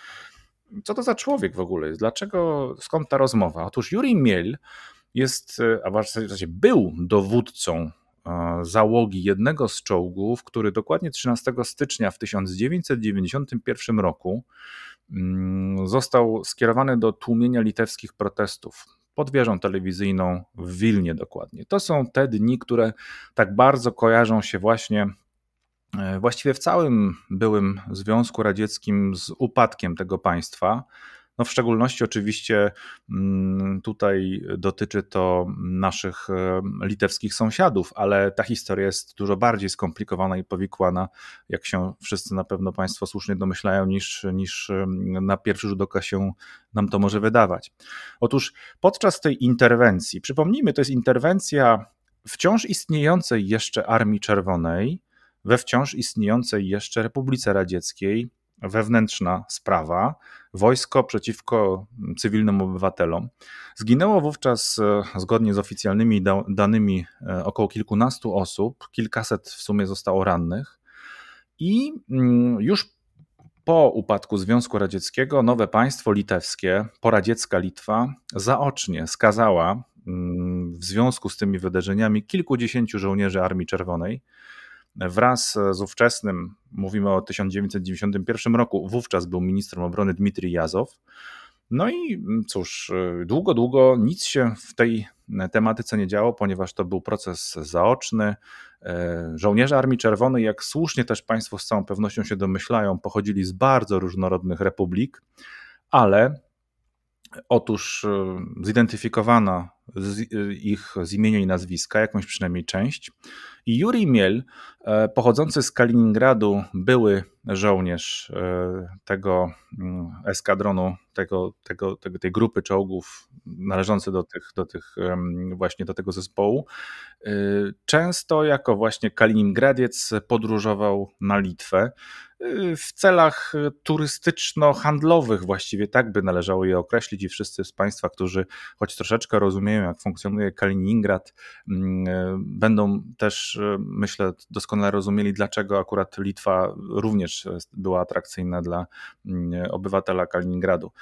Speaker 1: co to za człowiek w ogóle jest? Dlaczego, skąd ta rozmowa? Otóż Jurij Miel jest, e, a w zasadzie był dowódcą załogi jednego z czołgów, który dokładnie 13 stycznia w 1991 roku został skierowany do tłumienia litewskich protestów pod wieżą telewizyjną w Wilnie dokładnie. To są te dni, które tak bardzo kojarzą się właśnie e, właściwie w całym byłym Związku Radzieckim z upadkiem tego państwa. No w szczególności oczywiście mm, tutaj dotyczy to naszych e, litewskich sąsiadów, ale ta historia jest dużo bardziej skomplikowana i powikłana, jak się wszyscy na pewno Państwo słusznie domyślają, niż, niż na pierwszy rzut oka się nam to może wydawać. Otóż podczas tej interwencji, przypomnijmy, to jest interwencja wciąż istniejącej jeszcze Armii Czerwonej, we wciąż istniejącej jeszcze Republice Radzieckiej, wewnętrzna sprawa, wojsko przeciwko cywilnym obywatelom. Zginęło wówczas, e, zgodnie z oficjalnymi danymi, e, około kilkunastu osób, kilkaset w sumie zostało rannych. I mm, już po upadku Związku Radzieckiego nowe państwo litewskie, poradziecka Litwa, zaocznie skazała mm, w związku z tymi wydarzeniami kilkudziesięciu żołnierzy Armii Czerwonej wraz z ówczesnym, mówimy o 1991 roku, wówczas był ministrem obrony Dmitrij Jazow. No i cóż, długo, długo nic się w tej tematyce nie działo, ponieważ to był proces zaoczny. Żołnierze Armii Czerwonej, jak słusznie też Państwo z całą pewnością się domyślają, pochodzili z bardzo różnorodnych republik, ale Otóż zidentyfikowano ich z imienia i nazwiska, jakąś przynajmniej część. I Juri Miel, e, pochodzący z Kaliningradu, były żołnierz e, tego mm, eskadronu, tego, tego, tego, tej grupy czołgów należący do tych, do tych właśnie do tego zespołu, e, często jako właśnie Kaliningradiec podróżował na Litwę. W celach turystyczno-handlowych właściwie tak by należało je określić i wszyscy z Państwa, którzy choć troszeczkę rozumieją jak funkcjonuje Kaliningrad, mm, będą też myślę doskonale rozumieli dlaczego akurat Litwa również była atrakcyjna dla mm, obywatela Kaliningradu.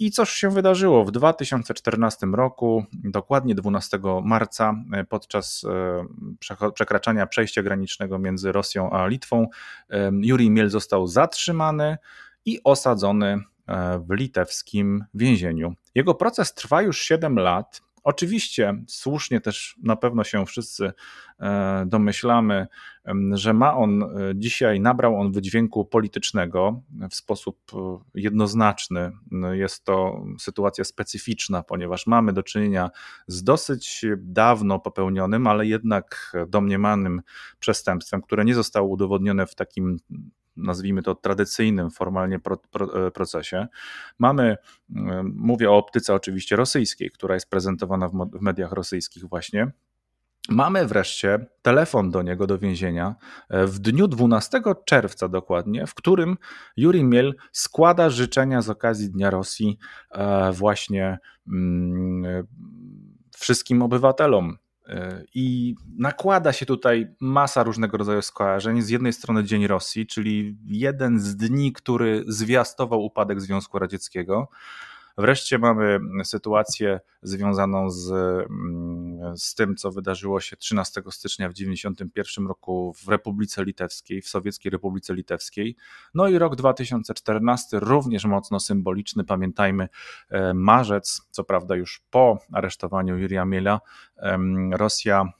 Speaker 1: I cóż się wydarzyło w 2014 roku, dokładnie 12 marca, e, podczas e, przekraczania przejścia granicznego między Rosją a Litwą, Juri Miel został zatrzymany i osadzony e, w litewskim więzieniu. Jego proces trwa już 7 lat. Oczywiście, słusznie też na pewno się wszyscy e, domyślamy, że ma on e, dzisiaj, nabrał on wydźwięku politycznego w sposób e, jednoznaczny. Jest to sytuacja specyficzna, ponieważ mamy do czynienia z dosyć dawno popełnionym, ale jednak domniemanym przestępstwem, które nie zostało udowodnione w takim nazwijmy to tradycyjnym formalnie pro, pro, e, procesie. Mamy, e, mówię o optyce oczywiście rosyjskiej, która jest prezentowana w, w mediach rosyjskich właśnie. Mamy wreszcie telefon do niego do więzienia e, w dniu 12 czerwca dokładnie, w którym Juri Miel składa życzenia z okazji Dnia Rosji właśnie mm, wszystkim obywatelom i nakłada się tutaj masa różnego rodzaju skojarzeń. Z jednej strony Dzień Rosji, czyli jeden z dni, który zwiastował upadek Związku Radzieckiego. Wreszcie mamy sytuację związaną z, mm, z tym, co wydarzyło się 13 stycznia w 1991 roku w Republice Litewskiej, w Sowieckiej Republice Litewskiej. No i rok 2014 również mocno symboliczny. Pamiętajmy, e, marzec, co prawda już po aresztowaniu Jurija Miela, Rosja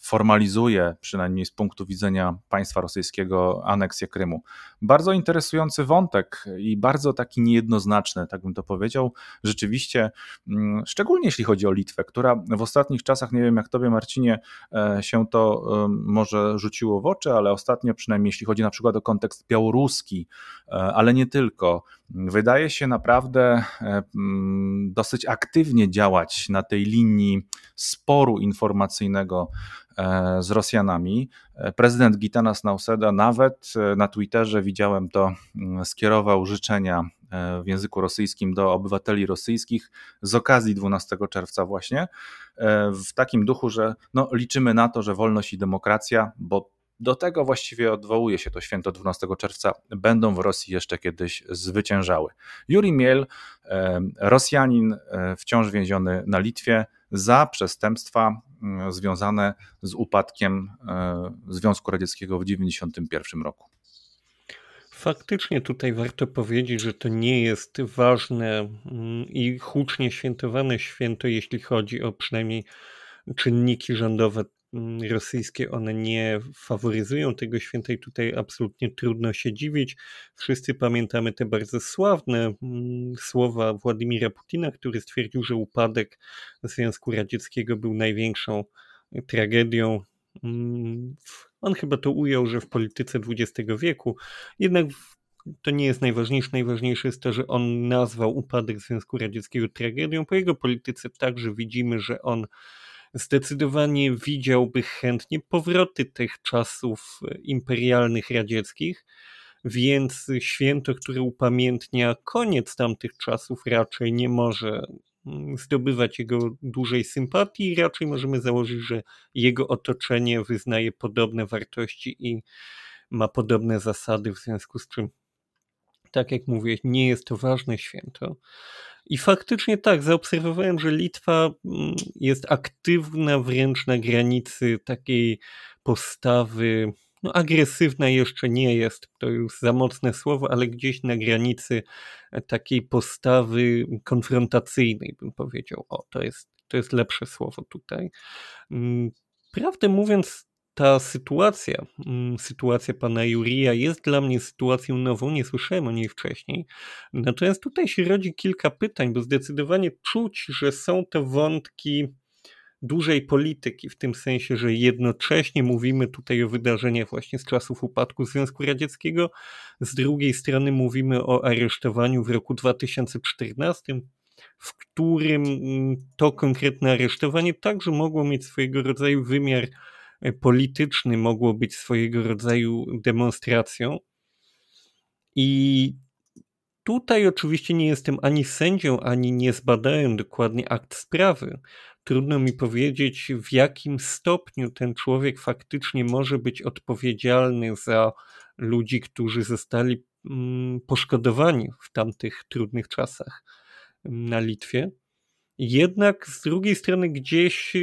Speaker 1: formalizuje, przynajmniej z punktu widzenia państwa rosyjskiego, aneksję Krymu. Bardzo interesujący wątek i bardzo taki niejednoznaczny, tak bym to powiedział. Rzeczywiście, mm, szczególnie jeśli chodzi o Litwę, która w ostatnich czasach, nie wiem jak tobie Marcinie, e, się to może rzuciło w oczy, ale ostatnio przynajmniej jeśli chodzi na przykład o kontekst białoruski, e, ale nie tylko, wydaje się naprawdę e, mm, dosyć aktywnie działać na tej linii sporu informacyjnego e, z Rosjanami. E, prezydent Gitanas Nauseda nawet na Twitterze, widziałem to, mm, skierował życzenia w języku rosyjskim do obywateli rosyjskich z okazji 12 czerwca właśnie, w takim duchu, że no, liczymy na to, że wolność i demokracja, bo do tego właściwie odwołuje się to święto 12 czerwca, będą w Rosji jeszcze kiedyś zwyciężały. Juri Miel, Rosjanin, e, wciąż więziony na Litwie za przestępstwa mm, związane z upadkiem e, Związku Radzieckiego w 1991 roku.
Speaker 2: Faktycznie tutaj warto powiedzieć, że to nie jest ważne mm, i hucznie świętowane święto, jeśli chodzi o przynajmniej czynniki rządowe rosyjskie, one nie faworyzują tego święta i tutaj absolutnie trudno się dziwić. Wszyscy pamiętamy te bardzo sławne mm, słowa Władimira Putina, który stwierdził, że upadek Związku Radzieckiego był największą tragedią. Mm, on chyba to ujął, że w polityce XX wieku, jednak to nie jest najważniejsze. Najważniejsze jest to, że on nazwał upadek Związku Radzieckiego tragedią. Po jego polityce także widzimy, że on zdecydowanie widziałby chętnie powroty tych czasów imperialnych radzieckich, więc święto, które upamiętnia koniec tamtych czasów, raczej nie może mm, zdobywać jego dużej sympatii. Raczej możemy założyć, że jego otoczenie wyznaje podobne wartości i ma podobne zasady, w związku z czym, tak jak mówię, nie jest to ważne święto. I faktycznie tak, zaobserwowałem, że Litwa mm, jest aktywna wręcz na granicy takiej postawy, no agresywna jeszcze nie jest, to już za mocne słowo, ale gdzieś na granicy takiej postawy konfrontacyjnej, bym powiedział. O, to jest, to jest lepsze słowo tutaj. Mm, prawdę mówiąc, ta sytuacja, mm, sytuacja pana Jurija jest dla mnie sytuacją nową, nie słyszałem o niej wcześniej. Natomiast tutaj się rodzi kilka pytań, bo zdecydowanie czuć, że są to wątki dużej polityki, w tym sensie, że jednocześnie mówimy tutaj o wydarzeniach właśnie z czasów upadku Związku Radzieckiego, z drugiej strony mówimy o aresztowaniu w roku 2014, w którym mm, to konkretne aresztowanie także mogło mieć swojego rodzaju wymiar polityczny mogło być swojego rodzaju demonstracją. I tutaj oczywiście nie jestem ani sędzią, ani nie zbadałem dokładnie akt sprawy. Trudno mi powiedzieć, w jakim stopniu ten człowiek faktycznie może być odpowiedzialny za ludzi, którzy zostali mm, poszkodowani w tamtych trudnych czasach mm, na Litwie. Jednak z drugiej strony gdzieś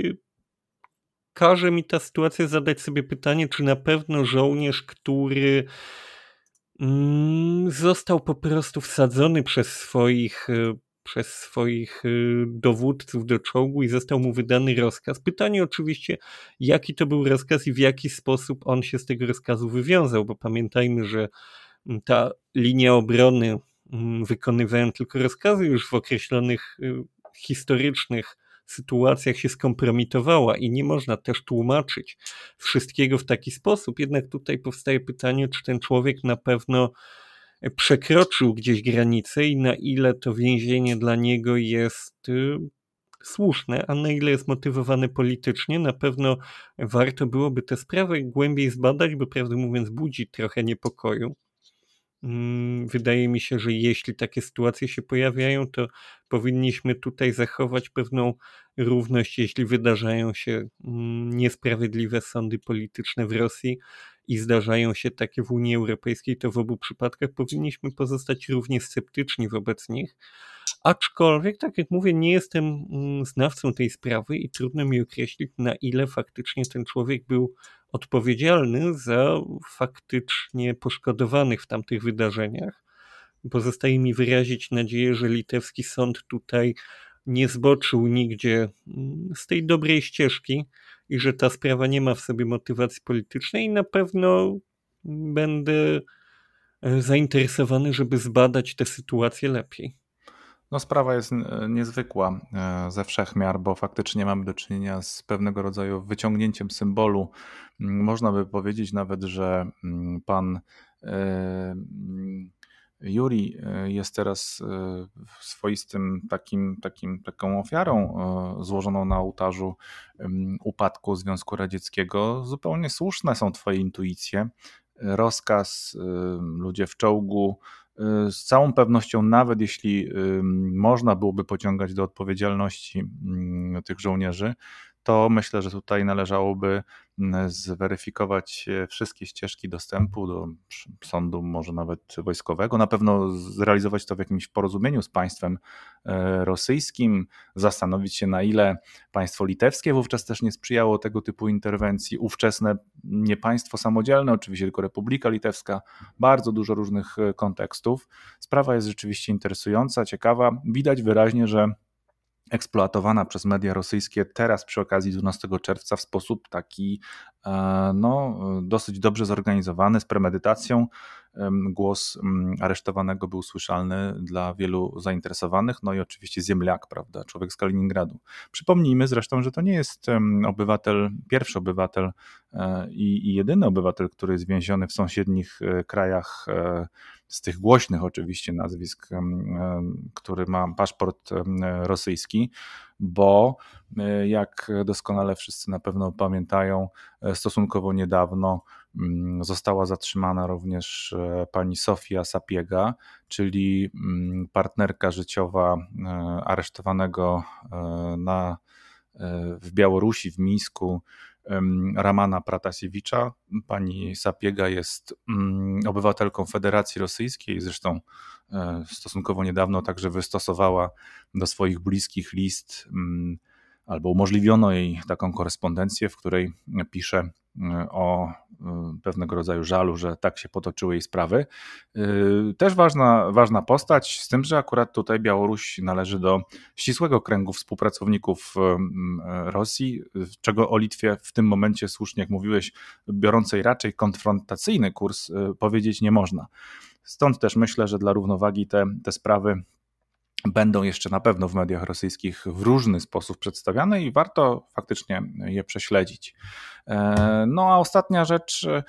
Speaker 2: każe mi ta sytuacja zadać sobie pytanie, czy na pewno żołnierz, który mm, został po prostu wsadzony przez swoich y, przez swoich y, dowódców do czołgu i został mu wydany rozkaz. Pytanie oczywiście, jaki to był rozkaz i w jaki sposób on się z tego rozkazu wywiązał, bo pamiętajmy, że ta linia obrony wykonywałem tylko rozkazy już w określonych historycznych sytuacjach się skompromitowała i nie można też tłumaczyć wszystkiego w taki sposób. Jednak tutaj powstaje pytanie, czy ten człowiek na pewno przekroczył gdzieś granicę i na ile to więzienie dla niego jest y, słuszne, a na ile jest motywowane politycznie. Na pewno warto byłoby tę sprawę głębiej zbadać, bo prawdę mówiąc budzi trochę niepokoju. Mm, wydaje mi się, że jeśli takie sytuacje się pojawiają, to powinniśmy tutaj zachować pewną równość, jeśli wydarzają się mm, niesprawiedliwe sądy polityczne w Rosji i zdarzają się takie w Unii Europejskiej, to w obu przypadkach powinniśmy pozostać równie sceptyczni wobec nich. Aczkolwiek, tak jak mówię, nie jestem mm, znawcą tej sprawy i trudno mi określić, na ile faktycznie ten człowiek był odpowiedzialny za faktycznie poszkodowanych w tamtych wydarzeniach. Pozostaje mi wyrazić nadzieję, że litewski sąd tutaj nie zboczył nigdzie mm, z tej dobrej ścieżki i że ta sprawa nie ma w sobie motywacji politycznej i na pewno będę e, zainteresowany, żeby zbadać tę sytuację lepiej.
Speaker 1: No, sprawa jest e, niezwykła e, ze wszech miar, bo faktycznie mamy do czynienia z pewnego rodzaju wyciągnięciem symbolu. Mm, można by powiedzieć nawet, że mm, pan Juri jest teraz swoistym takim, takim, taką ofiarą złożoną na ołtarzu upadku Związku Radzieckiego. Zupełnie słuszne są Twoje intuicje. Rozkaz, ludzie w czołgu, z całą pewnością, nawet jeśli można byłoby pociągać do odpowiedzialności tych żołnierzy, to myślę, że tutaj należałoby mm, zweryfikować e, wszystkie ścieżki dostępu do sądu, może nawet wojskowego. Na pewno zrealizować to w jakimś porozumieniu z państwem e, rosyjskim, zastanowić się, na ile państwo litewskie wówczas też nie sprzyjało tego typu interwencji. Ówczesne nie państwo samodzielne, oczywiście tylko Republika Litewska, bardzo dużo różnych e, kontekstów. Sprawa jest rzeczywiście interesująca, ciekawa. Widać wyraźnie, że eksploatowana przez media rosyjskie teraz przy okazji 12 czerwca w sposób taki e, no, dosyć dobrze zorganizowany, z premedytacją. Głos mm, aresztowanego był słyszalny dla wielu zainteresowanych, no i oczywiście Ziemliak, prawda, człowiek z Kaliningradu. Przypomnijmy zresztą, że to nie jest obywatel, pierwszy obywatel e, i, i jedyny obywatel, który jest więziony w sąsiednich e, krajach z tych głośnych oczywiście nazwisk, który ma paszport rosyjski, bo e, jak doskonale wszyscy na pewno pamiętają, e, stosunkowo niedawno mm, została zatrzymana również e, pani Sofia Sapiega, czyli mm, partnerka życiowa aresztowanego na, w Białorusi, w Mińsku Ramana Pratasiewicza. Pani Sapiega jest mm, obywatelką Federacji Rosyjskiej, zresztą e, stosunkowo niedawno także wystosowała do swoich bliskich list mm, albo umożliwiono jej taką korespondencję, w której pisze o y, pewnego rodzaju żalu, że tak się potoczyły jej sprawy. Y, też ważna, ważna postać, z tym, że akurat tutaj Białoruś należy do ścisłego kręgu współpracowników y, Rosji, czego o Litwie w tym momencie, słusznie jak mówiłeś, biorącej raczej konfrontacyjny kurs, powiedzieć nie można. Stąd też myślę, że dla równowagi te, te sprawy będą jeszcze na pewno w mediach rosyjskich w różny sposób przedstawiane i warto faktycznie je prześledzić. E, no a ostatnia rzecz, e,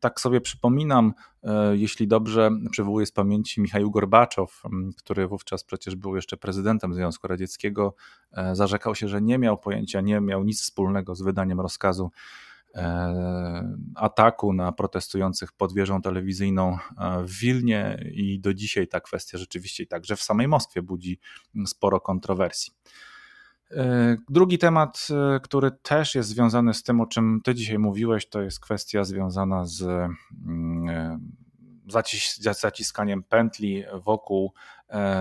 Speaker 1: tak sobie przypominam, e, jeśli dobrze przywołuję z pamięci Michał Gorbaczow, który wówczas przecież był jeszcze prezydentem Związku Radzieckiego, zarzekał się, że nie miał pojęcia, nie miał nic wspólnego z wydaniem rozkazu ataku na protestujących pod wieżą telewizyjną w Wilnie i do dzisiaj ta kwestia rzeczywiście także w samej Moskwie budzi sporo kontrowersji. Drugi temat, który też jest związany z tym, o czym ty dzisiaj mówiłeś, to jest kwestia związana z mm, zaciskaniem pętli wokół e,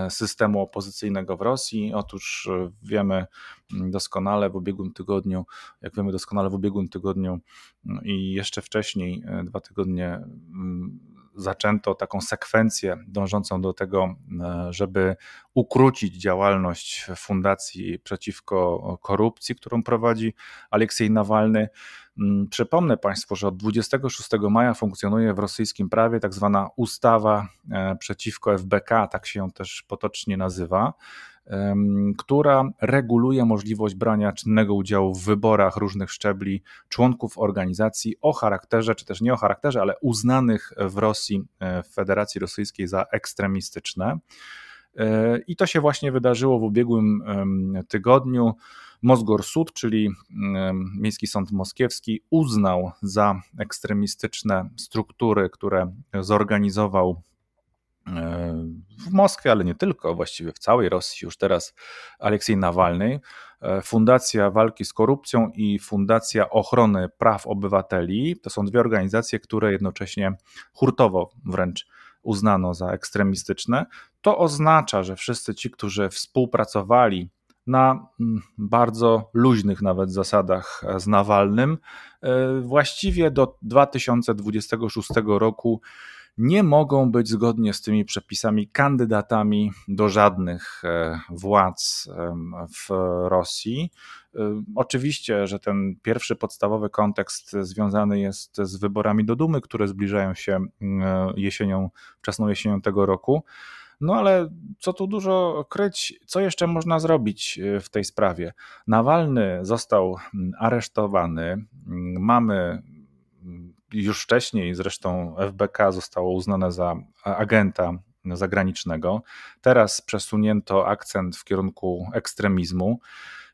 Speaker 1: systemu opozycyjnego w Rosji. Otóż e, wiemy doskonale w ubiegłym tygodniu, jak wiemy doskonale w ubiegłym tygodniu mm, i jeszcze wcześniej, e, dwa tygodnie mm, zaczęto taką sekwencję dążącą do tego, żeby ukrócić działalność fundacji przeciwko korupcji, którą prowadzi Aleksiej Nawalny. Mm, przypomnę Państwu, że od 26 maja funkcjonuje w rosyjskim prawie tak zwana ustawa e, przeciwko FBK, tak się ją też potocznie nazywa, która reguluje możliwość brania czynnego udziału w wyborach różnych szczebli członków organizacji o charakterze, czy też nie o charakterze, ale uznanych w Rosji, e, w Federacji Rosyjskiej za ekstremistyczne. E, I to się właśnie wydarzyło w ubiegłym tygodniu. Mosgor Sud, czyli Miejski Sąd Moskiewski, uznał za ekstremistyczne struktury, które zorganizował w Moskwie, ale nie tylko, właściwie w całej Rosji już teraz Aleksiej Nawalny, e, Fundacja Walki z Korupcją i Fundacja Ochrony Praw Obywateli. To są dwie organizacje, które jednocześnie hurtowo wręcz uznano za ekstremistyczne. To oznacza, że wszyscy ci, którzy współpracowali na mm, bardzo luźnych nawet zasadach z Nawalnym. E, właściwie do 2026 roku nie mogą być zgodnie z tymi przepisami kandydatami do żadnych e, władz w Rosji. E, oczywiście, że ten pierwszy podstawowy kontekst związany jest z wyborami do Dumy, które zbliżają się jesienią, wczesną jesienią tego roku. No ale co tu dużo kryć, co jeszcze można zrobić e, w tej sprawie? Nawalny został aresztowany. Mamy już wcześniej, zresztą FBK zostało uznane za agenta zagranicznego. Teraz przesunięto akcent w kierunku ekstremizmu.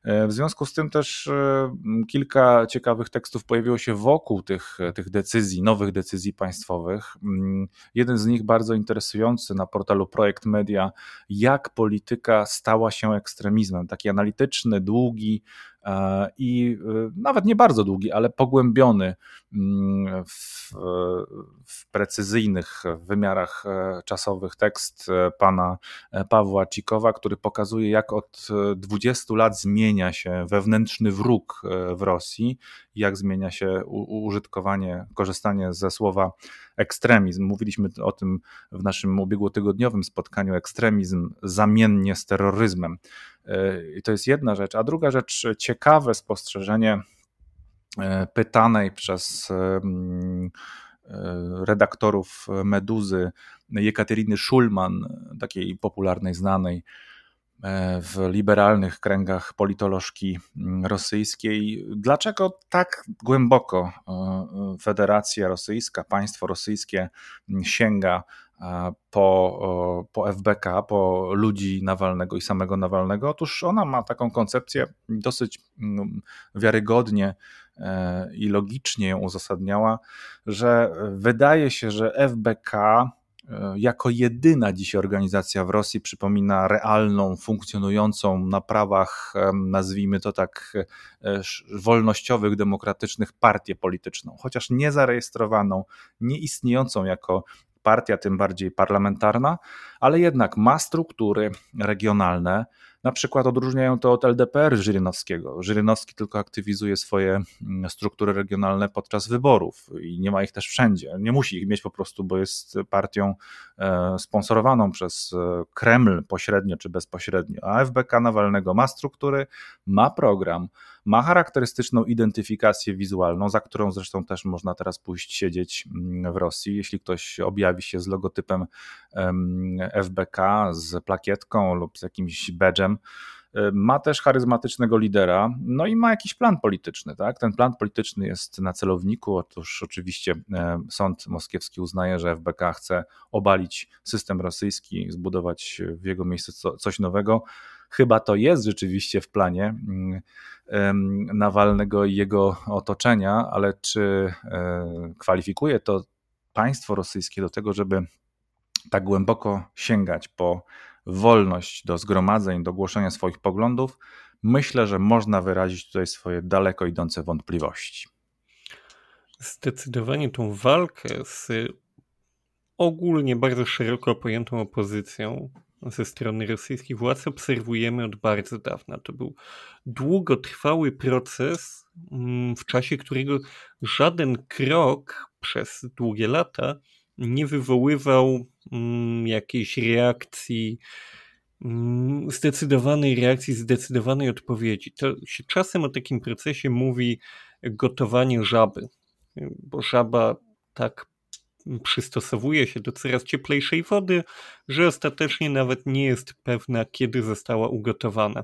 Speaker 1: E, w związku z tym też e, kilka ciekawych tekstów pojawiło się wokół tych, tych decyzji, nowych decyzji państwowych. Mm, jeden z nich bardzo interesujący na portalu Projekt Media, jak polityka stała się ekstremizmem. Taki analityczny, długi, i e, nawet nie bardzo długi, ale pogłębiony mm, w, w, precyzyjnych wymiarach e, czasowych tekst pana Pawła Cikowa, który pokazuje, jak od 20 lat zmienia się wewnętrzny wróg w Rosji, jak zmienia się użytkowanie, korzystanie ze słowa ekstremizm. Mówiliśmy o tym w naszym ubiegłotygodniowym spotkaniu, ekstremizm zamiennie z terroryzmem. I to jest jedna rzecz. A druga rzecz, ciekawe spostrzeżenie e, pytanej przez mm, e, redaktorów Meduzy Jekateryny Szulman, takiej popularnej, znanej e, w liberalnych kręgach politolożki mm, rosyjskiej. Dlaczego tak głęboko Federacja Rosyjska, państwo rosyjskie sięga po, po FBK, po ludzi Nawalnego i samego Nawalnego. Otóż ona ma taką koncepcję dosyć mm, wiarygodnie e, i logicznie ją uzasadniała, że wydaje się, że FBK e, jako jedyna dziś organizacja w Rosji przypomina realną, funkcjonującą na prawach, nazwijmy to tak, e, wolnościowych, demokratycznych partię polityczną, chociaż nie zarejestrowaną, nie istniejącą jako partia, tym bardziej parlamentarna, ale jednak ma struktury regionalne. Na przykład odróżniają to od LDPR Żyrynowskiego. Żyrynowski tylko aktywizuje swoje mm, struktury regionalne podczas wyborów i nie ma ich też wszędzie. Nie musi ich mieć po prostu, bo jest partią e, sponsorowaną przez e, Kreml pośrednio czy bezpośrednio. A FBK Nawalnego ma struktury, ma program, ma charakterystyczną identyfikację wizualną, za którą zresztą też można teraz pójść siedzieć mm, w Rosji. Jeśli ktoś objawi się z logotypem FBK, z plakietką lub z jakimś badgem, ma też charyzmatycznego lidera, no i ma jakiś plan polityczny. Tak? Ten plan polityczny jest na celowniku. Otóż oczywiście sąd moskiewski uznaje, że FBK chce obalić system rosyjski, zbudować w jego miejsce coś nowego. Chyba to jest rzeczywiście w planie mm, Nawalnego i jego otoczenia, ale czy e, kwalifikuje to państwo rosyjskie do tego, żeby tak głęboko sięgać po wolność do zgromadzeń, do głoszenia swoich poglądów, myślę, że można wyrazić tutaj swoje daleko idące wątpliwości.
Speaker 2: Zdecydowanie tą walkę z ogólnie bardzo szeroko pojętą opozycją ze strony rosyjskich władz obserwujemy od bardzo dawna. To był długotrwały proces, mm, w czasie którego żaden krok przez długie lata nie wywoływał mm, jakiejś reakcji, mm, zdecydowanej reakcji, zdecydowanej odpowiedzi. To się czasem o takim procesie mówi gotowanie żaby, bo żaba tak przystosowuje się do coraz cieplejszej wody, że ostatecznie nawet nie jest pewna, kiedy została ugotowana.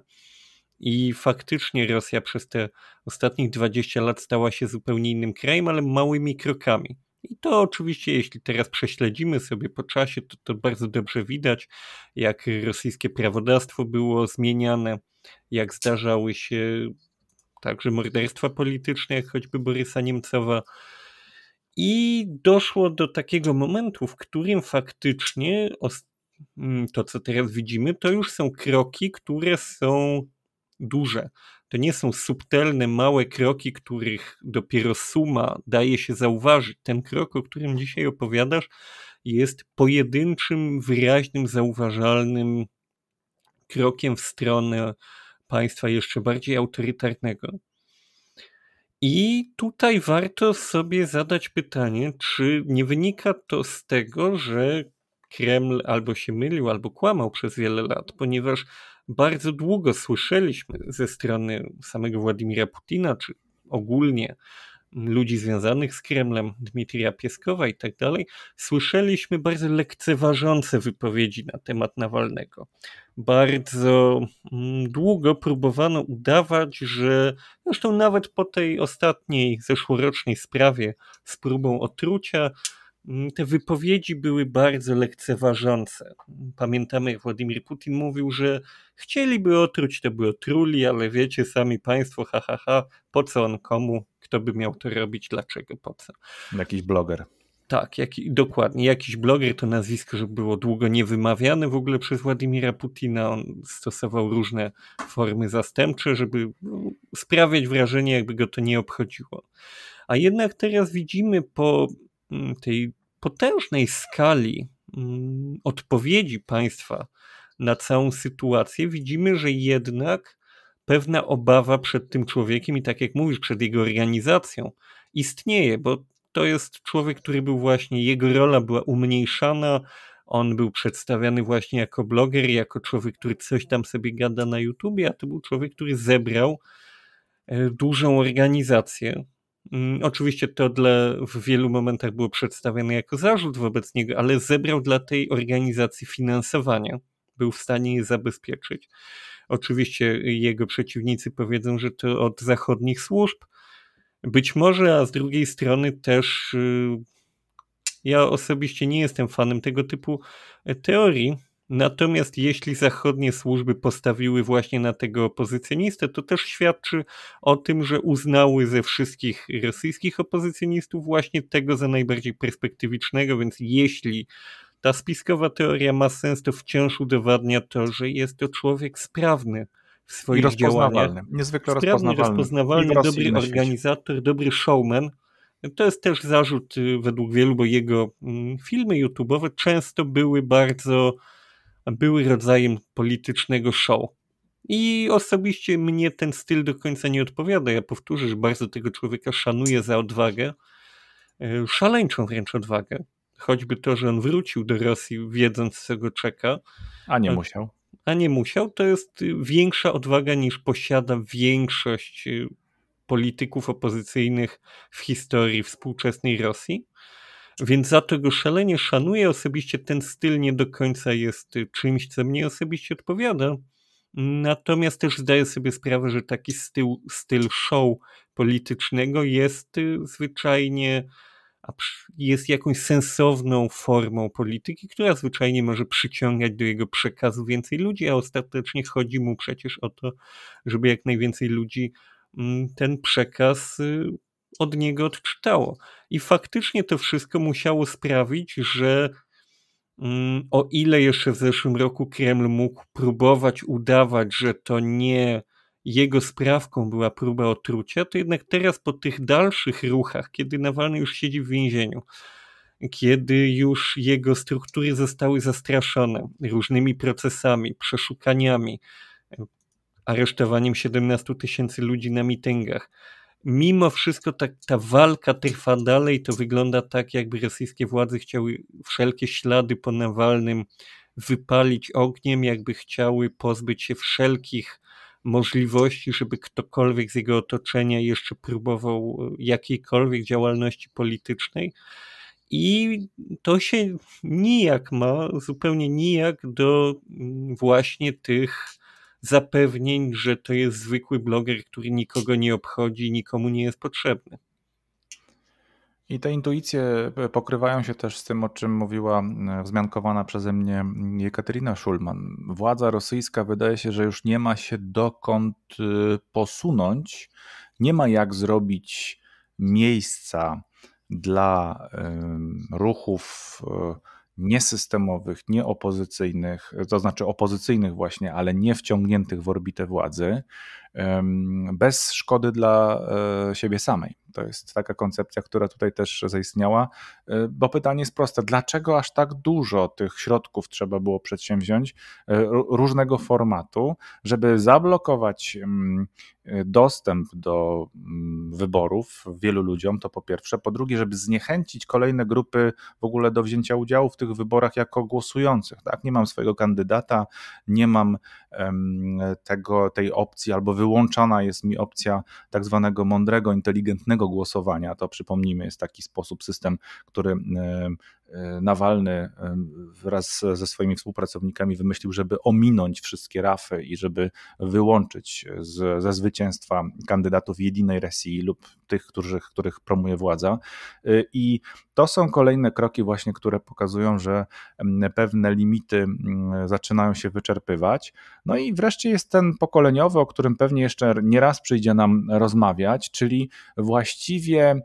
Speaker 2: I faktycznie Rosja przez te ostatnich 20 lat stała się zupełnie innym krajem, ale małymi krokami. I to oczywiście, jeśli teraz prześledzimy sobie po czasie, to, to bardzo dobrze widać, jak rosyjskie prawodawstwo było zmieniane, jak zdarzały się także morderstwa polityczne, jak choćby Borysa Niemcowa. I doszło do takiego momentu, w którym faktycznie mm, to, co teraz widzimy, to już są kroki, które są duże. To nie są subtelne, małe kroki, których dopiero suma daje się zauważyć. Ten krok, o którym dzisiaj opowiadasz, jest pojedynczym, wyraźnym, zauważalnym krokiem w stronę państwa jeszcze bardziej autorytarnego. I tutaj warto sobie zadać pytanie, czy nie wynika to z tego, że Kreml albo się mylił, albo kłamał przez wiele lat, ponieważ bardzo długo słyszeliśmy ze strony samego Władimira Putina, czy ogólnie ludzi związanych z Kremlem, Dmitrija Pieskowa i tak dalej, słyszeliśmy bardzo lekceważące wypowiedzi na temat Nawalnego. Bardzo mm, długo próbowano udawać, że zresztą nawet po tej ostatniej zeszłorocznej sprawie z próbą otrucia, te wypowiedzi były bardzo lekceważące. Pamiętamy, jak Władimir Putin mówił, że chcieliby otruć, to by otruli, ale wiecie sami państwo, ha, ha, ha, po co on komu, kto by miał to robić, dlaczego, po co.
Speaker 1: Jakiś bloger.
Speaker 2: Tak, jak, dokładnie. Jakiś bloger to nazwisko, że było długo niewymawiane w ogóle przez Władimira Putina. On stosował różne formy zastępcze, żeby sprawiać wrażenie, jakby go to nie obchodziło. A jednak teraz widzimy po Mm, tej potężnej skali mm, odpowiedzi państwa na całą sytuację, widzimy, że jednak pewna obawa przed tym człowiekiem i tak jak mówisz, przed jego organizacją istnieje, bo to jest człowiek, który był właśnie, jego rola była umniejszana, on był przedstawiany właśnie jako bloger, jako człowiek, który coś tam sobie gada na YouTubie, a to był człowiek, który zebrał e, dużą organizację, Mm, oczywiście to dla, w wielu momentach było przedstawione jako zarzut wobec niego, ale zebrał dla tej organizacji finansowania. Był w stanie je zabezpieczyć. Oczywiście jego przeciwnicy powiedzą, że to od zachodnich służb. Być może, a z drugiej strony też y, ja osobiście nie jestem fanem tego typu teorii, Natomiast jeśli zachodnie służby postawiły właśnie na tego opozycjonistę, to też świadczy o tym, że uznały ze wszystkich rosyjskich opozycjonistów właśnie tego za najbardziej perspektywicznego, więc jeśli ta spiskowa teoria ma sens, to wciąż udowadnia to, że jest to człowiek sprawny w swoich I działaniach.
Speaker 1: Niezwykle
Speaker 2: sprawny,
Speaker 1: rozpoznawalny.
Speaker 2: rozpoznawalny dobry organizator, dobry showman. To jest też zarzut y, według wielu, bo jego mm, filmy YouTube'owe często były bardzo były rodzajem politycznego show. I osobiście mnie ten styl do końca nie odpowiada. Ja powtórzę, że bardzo tego człowieka szanuję za odwagę, e, szaleńczą wręcz odwagę. Choćby to, że on wrócił do Rosji, wiedząc, co go czeka.
Speaker 1: A nie musiał.
Speaker 2: A nie musiał, to jest większa odwaga niż posiada większość e, polityków opozycyjnych w historii współczesnej Rosji. Więc za to go szalenie szanuję. Osobiście ten styl nie do końca jest y, czymś, co mnie osobiście odpowiada. Natomiast też zdaję sobie sprawę, że taki styl, styl show politycznego jest y, zwyczajnie jest jakąś sensowną formą polityki, która zwyczajnie może przyciągać do jego przekazu więcej ludzi, a ostatecznie chodzi mu przecież o to, żeby jak najwięcej ludzi mm, ten przekaz y, od niego odczytało. I faktycznie to wszystko musiało sprawić, że mm, o ile jeszcze w zeszłym roku Kreml mógł próbować udawać, że to nie jego sprawką była próba otrucia, to jednak teraz po tych dalszych ruchach, kiedy Nawalny już siedzi w więzieniu, kiedy już jego struktury zostały zastraszone różnymi procesami, przeszukaniami, aresztowaniem 17 tysięcy ludzi na mitęgach, mimo wszystko ta, ta walka trwa dalej, to wygląda tak, jakby rosyjskie władze chciały wszelkie ślady po Nawalnym wypalić ogniem, jakby chciały pozbyć się wszelkich możliwości, żeby ktokolwiek z jego otoczenia jeszcze próbował jakiejkolwiek działalności politycznej. I to się nijak ma, zupełnie nijak do właśnie tych zapewnień, że to jest zwykły bloger, który nikogo nie obchodzi, nikomu nie jest potrzebny.
Speaker 1: I te intuicje pokrywają się też z tym, o czym mówiła e, wzmiankowana przeze mnie Jekaterina Szulman. Władza rosyjska wydaje się, że już nie ma się dokąd e, posunąć, nie ma jak zrobić miejsca dla ruchów e, niesystemowych, nieopozycyjnych, to znaczy opozycyjnych właśnie, ale nie wciągniętych w orbitę władzy, bez szkody dla siebie samej. To jest taka koncepcja, która tutaj też zaistniała, e, bo pytanie jest proste: dlaczego aż tak dużo tych środków trzeba było przedsięwziąć e, różnego formatu, żeby zablokować e, dostęp do mm, wyborów wielu ludziom, to po pierwsze. Po drugie, żeby zniechęcić kolejne grupy w ogóle do wzięcia udziału w tych wyborach jako głosujących. Tak? Nie mam swojego kandydata, nie mam tego, tej opcji, albo wyłączana jest mi opcja tak zwanego mądrego, inteligentnego głosowania. To przypomnijmy, jest taki sposób, system, który Nawalny e, wraz ze swoimi współpracownikami wymyślił, żeby ominąć wszystkie rafy i żeby wyłączyć z, ze zwycięstwa kandydatów jedynej Rosji lub tych, którzy, których promuje władza. E, I to są kolejne kroki właśnie, które pokazują, że pewne limity zaczynają się wyczerpywać. No i wreszcie jest ten pokoleniowy, o którym pewnie jeszcze nie raz przyjdzie nam rozmawiać, czyli właściwie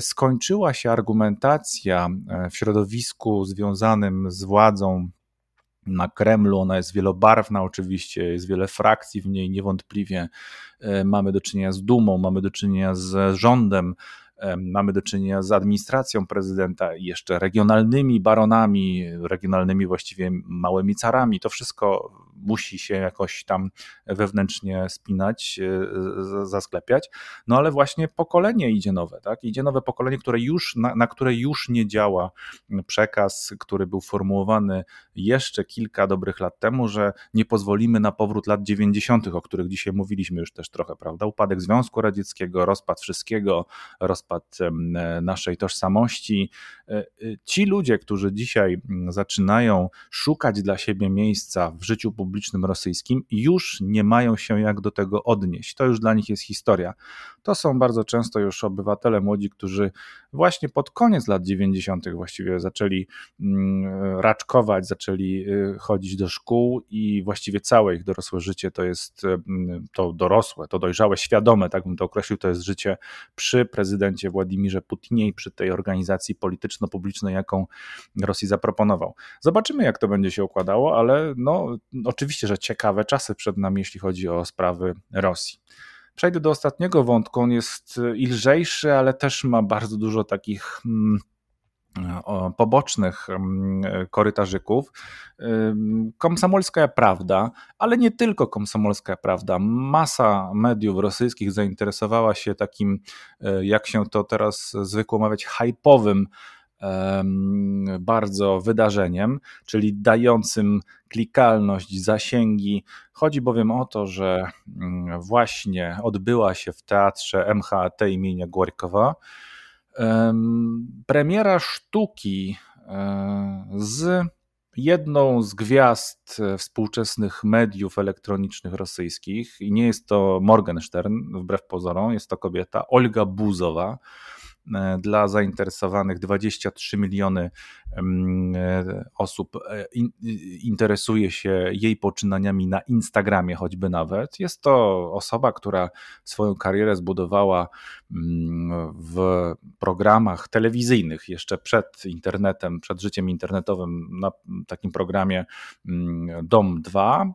Speaker 1: skończyła się argumentacja w środowisku środowisku związanym z władzą na Kremlu. Ona jest wielobarwna, oczywiście, jest wiele frakcji w niej, niewątpliwie. E, mamy do czynienia z Dumą, mamy do czynienia z rządem, e, mamy do czynienia z administracją prezydenta i jeszcze regionalnymi baronami, regionalnymi właściwie małymi carami. To wszystko musi się jakoś tam wewnętrznie spinać, e, zasklepiać. No ale właśnie pokolenie idzie nowe, tak? Idzie nowe pokolenie, które już, na, na które już nie działa przekaz, który był formułowany jeszcze kilka dobrych lat temu, że nie pozwolimy na powrót lat 90., o których dzisiaj mówiliśmy już też trochę, prawda? Upadek Związku Radzieckiego, rozpad wszystkiego, rozpad naszej tożsamości. E, e, ci ludzie, którzy dzisiaj zaczynają szukać dla siebie miejsca w życiu publicznym, rosyjskim już nie mają się jak do tego odnieść. To już dla nich jest historia. To są bardzo często już obywatele młodzi, którzy właśnie pod koniec lat 90. właściwie zaczęli mm, raczkować, zaczęli y, chodzić do szkół i właściwie całe ich dorosłe życie to jest mm, to dorosłe, to dojrzałe, świadome, tak bym to określił, to jest życie przy prezydencie Władimirze Putinie i przy tej organizacji polityczno-publicznej, jaką Rosji zaproponował. Zobaczymy, jak to będzie się układało, ale no, oczywiście, że ciekawe czasy przed nami, jeśli chodzi o sprawy Rosji. Przejdę do ostatniego wątku. On jest i lżejszy, ale też ma bardzo dużo takich mm, pobocznych mm, korytarzyków. Komsomolska prawda, ale nie tylko komsomolska prawda. Masa mediów rosyjskich zainteresowała się takim, e, jak się to teraz zwykło mawiać, hypowym bardzo wydarzeniem, czyli dającym klikalność, zasięgi. Chodzi bowiem o to, że mm, właśnie odbyła się w teatrze MHT imienia Gorkowa premiera sztuki e, z jedną z gwiazd współczesnych mediów elektronicznych rosyjskich i nie jest to Morgenstern, wbrew pozorom, jest to kobieta Olga Buzowa. Dla zainteresowanych 23 miliony osób interesuje się jej poczynaniami na Instagramie choćby nawet. Jest to osoba, która swoją karierę zbudowała w programach telewizyjnych jeszcze przed internetem, przed życiem internetowym na takim programie Dom 2.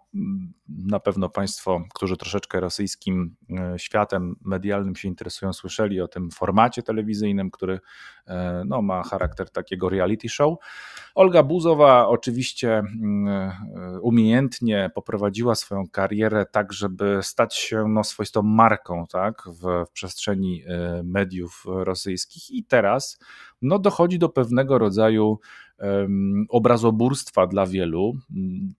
Speaker 1: Na pewno Państwo, którzy troszeczkę rosyjskim e, światem medialnym się interesują, słyszeli o tym formacie telewizyjnym, który e, no, ma charakter takiego reality show. Olga Buzowa oczywiście mm, e, umiejętnie poprowadziła swoją karierę tak, żeby stać się no, swoistą marką tak, w, w przestrzeni mediów rosyjskich i teraz no, dochodzi do pewnego rodzaju obrazoburstwa dla wielu.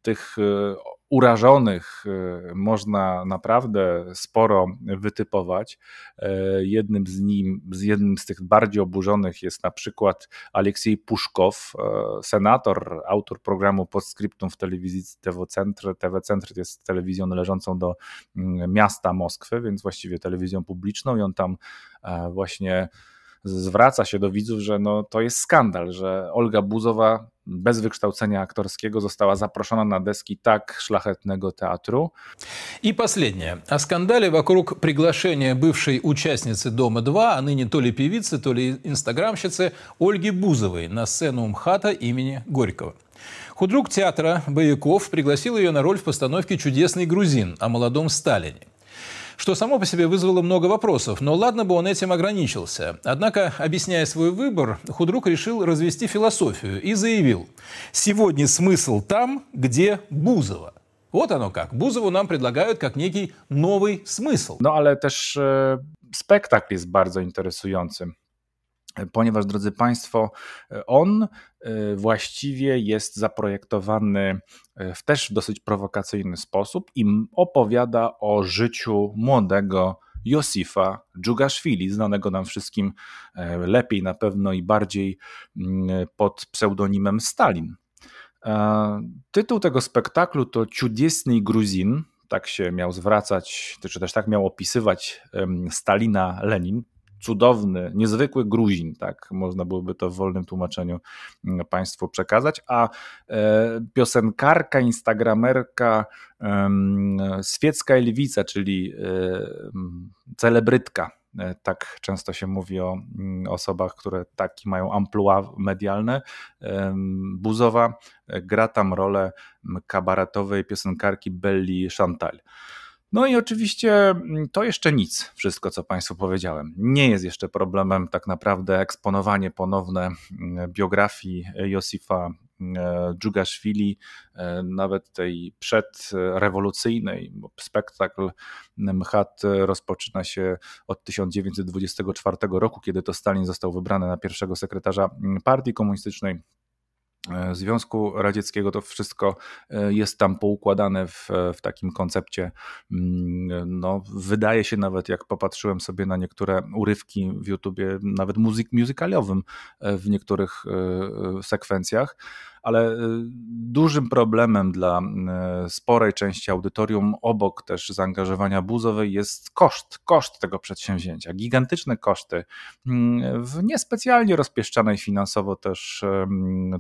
Speaker 1: Tych e, urażonych e, można naprawdę sporo wytypować. E, jednym z nim, z jednym z tych bardziej oburzonych jest na przykład Aleksiej Puszkow, senator, autor programu Postscriptum w telewizji TV Centr. TV Centr jest telewizją należącą do mm, miasta Moskwy, więc właściwie telewizją publiczną i on tam właśnie zwraca się do widzów, że no, to jest skandal, że Olga Buzowa bez wykształcenia aktorskiego została zaproszona на дески так szlachetnego театру.
Speaker 3: И последнее. О скандале вокруг приглашения бывшей участницы «Дома-2», а ныне то ли певицы, то ли инстаграмщицы Ольги Бузовой на сцену МХАТа имени Горького. Худрук театра Бояков пригласил ее на роль в постановке «Чудесный грузин» о молодом Сталине что само по себе вызвало много вопросов, но ладно бы он этим ограничился. Однако, объясняя свой выбор, Худрук решил развести философию и заявил «Сегодня смысл там, где Бузова». Вот оно как. Бузову нам предлагают как некий новый смысл.
Speaker 1: No ale też e, spektakl jest interesujący ponieważ, drodzy Państwo, on e, właściwie jest zaprojektowany e, w też dosyć prowokacyjny sposób i opowiada o życiu młodego Josifa Dżugaszwili, znanego nam wszystkim e, lepiej na pewno i bardziej pod pseudonimem Stalin. Tytuł tego spektaklu to Ciudesny Gruzin, tak się miał zwracać, czy też tak miał opisywać Stalina Lenin, cudowny, niezwykły Gruzin, tak można byłoby to w wolnym tłumaczeniu mm, Państwu przekazać, a e, piosenkarka, instagramerka Swiecka Elwica, czyli e, celebrytka, e, tak często się mówi o mm, osobach, które taki mają amplua medialne. Buzowa gra tam rolę kabaretowej piosenkarki Belli Chantal. No i oczywiście mm, to jeszcze nic, wszystko co Państwu powiedziałem. Nie jest jeszcze problemem tak naprawdę eksponowanie ponowne mm, biografii Josifa mm, Dżugaszwili, e, nawet tej przedrewolucyjnej, bo spektakl MCHAT rozpoczyna się od 1924 roku, kiedy to Stalin został wybrany na pierwszego sekretarza partii komunistycznej. E, Związku Radzieckiego, to wszystko e, jest tam poukładane w, w takim koncepcie. Mm, no, wydaje się nawet, jak popatrzyłem sobie na niektóre urywki w YouTubie, nawet muzyk, muzykalowym e, w niektórych sekwencjach, ale y, dużym problemem dla y, sporej części audytorium, obok też zaangażowania buzowej, jest koszt, koszt tego przedsięwzięcia. Gigantyczne koszty mm, w niespecjalnie rozpieszczanej finansowo też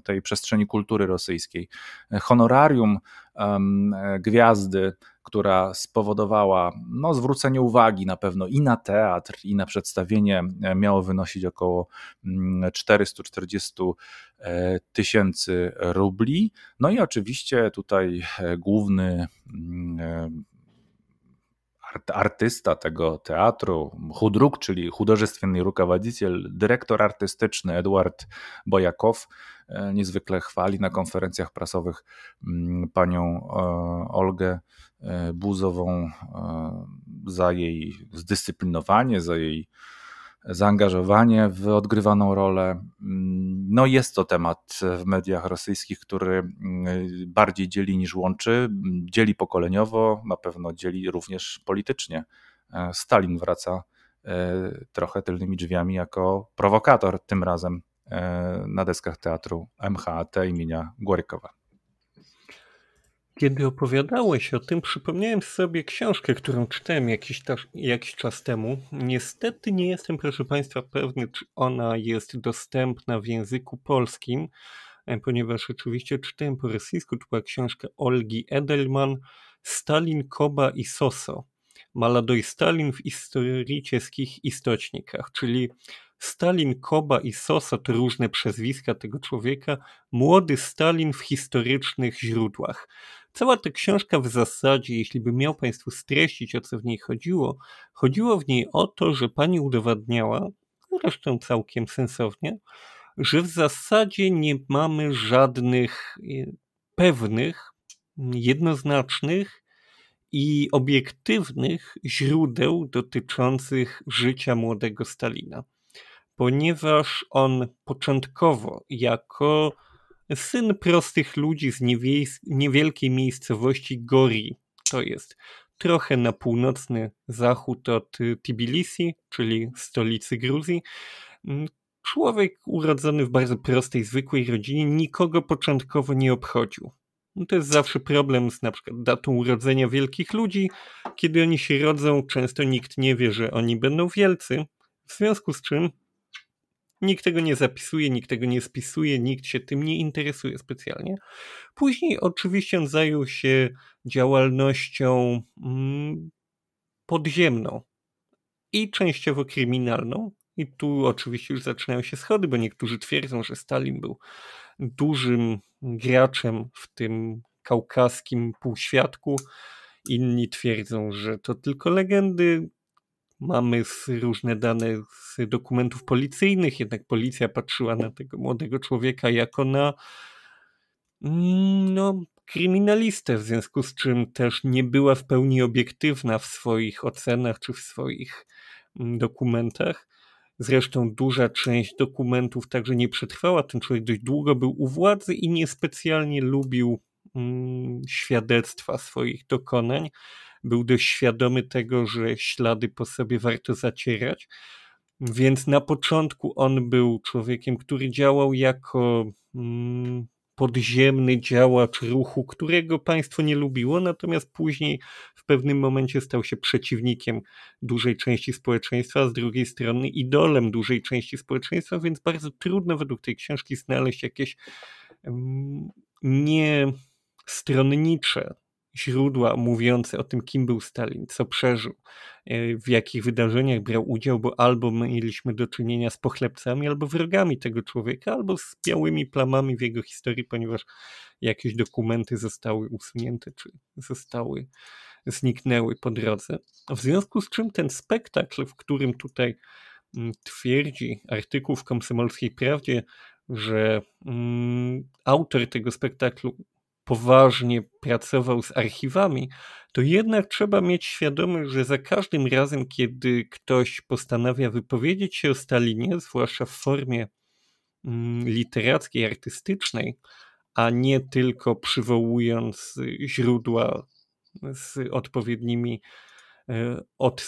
Speaker 1: tej przestrzeni kultury rosyjskiej. Honorarium gwiazdy, która spowodowała no, zwrócenie uwagi na pewno i na teatr, i na przedstawienie, e, miało wynosić około 440 mm, e, tysięcy rubli. No i oczywiście tutaj e, główny mm, artysta tego teatru, Hudruk, czyli художественный руководитель, dyrektor artystyczny Eduard Bojakow, e, niezwykle chwali na konferencjach prasowych mm, panią e, Olgę e, Buzową za jej zdyscyplinowanie, za jej zaangażowanie w odgrywaną rolę. Mm, no jest to temat w mediach rosyjskich, który mm, bardziej dzieli niż łączy, dzieli pokoleniowo, na pewno dzieli również politycznie. E, Stalin wraca e, trochę tylnymi drzwiami jako prowokator, tym razem e, na deskach teatru MHT imienia Głorykowa.
Speaker 2: Kiedy opowiadałeś o tym, przypomniałem sobie książkę, którą czytałem jakiś, jakiś czas temu. Niestety nie jestem, proszę Państwa, pewny, czy ona jest dostępna w języku polskim, e, ponieważ oczywiście czytałem po rosyjsku. To była książka Olgi Edelman, Stalin, Koba i Soso. Maladoj Stalin w historycznych istocznikach, czyli Stalin, Koba i Soso to różne przezwiska tego człowieka, młody Stalin w historycznych źródłach. Cała ta książka w zasadzie, jeśli by miał Państwu streścić, o co w niej chodziło, chodziło w niej o to, że pani udowadniała, zresztą całkiem sensownie, że w zasadzie nie mamy żadnych e, pewnych, jednoznacznych i obiektywnych źródeł dotyczących życia młodego Stalina, ponieważ on początkowo jako syn prostych ludzi z niewielkiej miejscowości Gori. To jest trochę na północny zachód od Tbilisi, czyli stolicy Gruzji. Mm, człowiek urodzony w bardzo prostej, zwykłej rodzinie nikogo początkowo nie obchodził. No to jest zawsze problem z na przykład datą urodzenia wielkich ludzi. Kiedy oni się rodzą, często nikt nie wie, że oni będą wielcy. W związku z czym Nikt tego nie zapisuje, nikt tego nie spisuje, nikt się tym nie interesuje specjalnie. Później oczywiście on zajął się działalnością mm, podziemną i częściowo kryminalną. I tu oczywiście już zaczynają się schody, bo niektórzy twierdzą, że Stalin był dużym graczem w tym kaukaskim półświadku. Inni twierdzą, że to tylko legendy. Mamy różne dane z dokumentów policyjnych, jednak policja patrzyła na tego młodego człowieka jako na mm, no, kryminalistę, w związku z czym też nie była w pełni obiektywna w swoich ocenach czy w swoich mm, dokumentach. Zresztą duża część dokumentów także nie przetrwała. Ten człowiek dość długo był u władzy i niespecjalnie lubił mm, świadectwa swoich dokonań był dość świadomy tego, że ślady po sobie warto zacierać. Więc na początku on był człowiekiem, który działał jako mm, podziemny działacz ruchu, którego państwo nie lubiło, natomiast później w pewnym momencie stał się przeciwnikiem dużej części społeczeństwa, a z drugiej strony idolem dużej części społeczeństwa, więc bardzo trudno według tej książki znaleźć jakieś um, niestronnicze źródła mówiące o tym, kim był Stalin, co przeżył, e, w jakich wydarzeniach brał udział, bo albo mieliśmy do czynienia z pochlebcami, albo wrogami tego człowieka, albo z białymi plamami w jego historii, ponieważ jakieś dokumenty zostały usunięte, czy zostały, zniknęły po drodze. W związku z czym ten spektakl, w którym tutaj mm, twierdzi artykuł w Komsomolskiej Prawdzie, że mm, autor tego spektaklu poważnie pracował z archiwami, to jednak trzeba mieć świadomość, że za każdym razem, kiedy ktoś postanawia wypowiedzieć się o Stalinie, zwłaszcza w formie mm, literackiej, artystycznej, a nie tylko przywołując źródła z odpowiednimi od,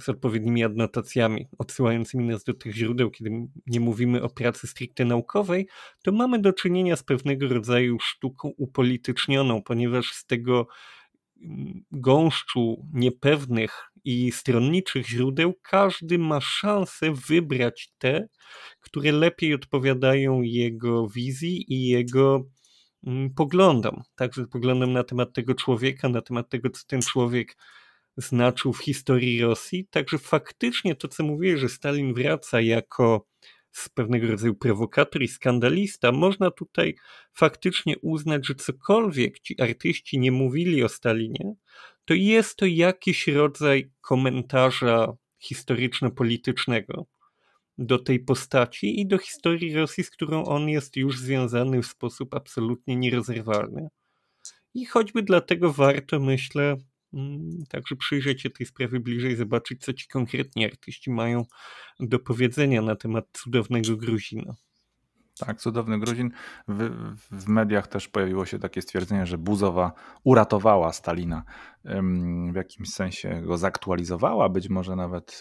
Speaker 2: z odpowiednimi adnotacjami, odsyłającymi nas do tych źródeł, kiedy nie mówimy o pracy stricte naukowej, to mamy do czynienia z pewnego rodzaju sztuką upolitycznioną, ponieważ z tego gąszczu niepewnych i stronniczych źródeł każdy ma szansę wybrać te, które lepiej odpowiadają jego wizji i jego poglądom, także poglądom na temat tego człowieka, na temat tego, co ten człowiek znaczył w historii Rosji. Także faktycznie to, co mówię, że Stalin wraca jako z pewnego rodzaju prowokator i skandalista, można tutaj faktycznie uznać, że cokolwiek ci artyści nie mówili o Stalinie, to jest to jakiś rodzaj komentarza historyczno-politycznego do tej postaci i do historii Rosji, z którą on jest już związany w sposób absolutnie nierozerwalny. I choćby dlatego warto, myślę, także przyjrzeć się tej sprawie bliżej, zobaczyć, co ci konkretnie artyści mają do powiedzenia na temat cudownego Gruzina.
Speaker 1: Tak, cudowny Gruzin. W, w, mediach też pojawiło się takie stwierdzenie, że Buzowa uratowała Stalina. W jakimś sensie go zaktualizowała, być może nawet.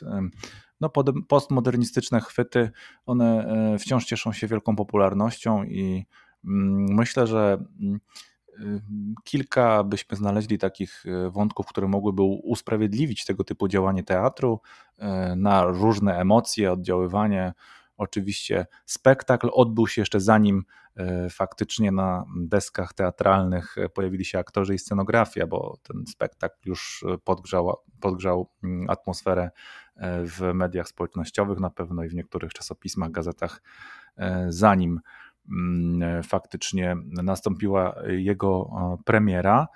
Speaker 1: No, postmodernistyczne chwyty, one e, wciąż cieszą się wielką popularnością i mm, myślę, że mm, kilka byśmy znaleźli takich wątków, które mogłyby usprawiedliwić tego typu działanie teatru na różne emocje, oddziaływanie. Oczywiście spektakl odbył się jeszcze zanim faktycznie na deskach teatralnych pojawili się aktorzy i scenografia, bo ten spektakl już podgrzał, podgrzał mm, atmosferę w mediach społecznościowych na pewno i w niektórych czasopismach, gazetach, zanim faktycznie nastąpiła jego premiera.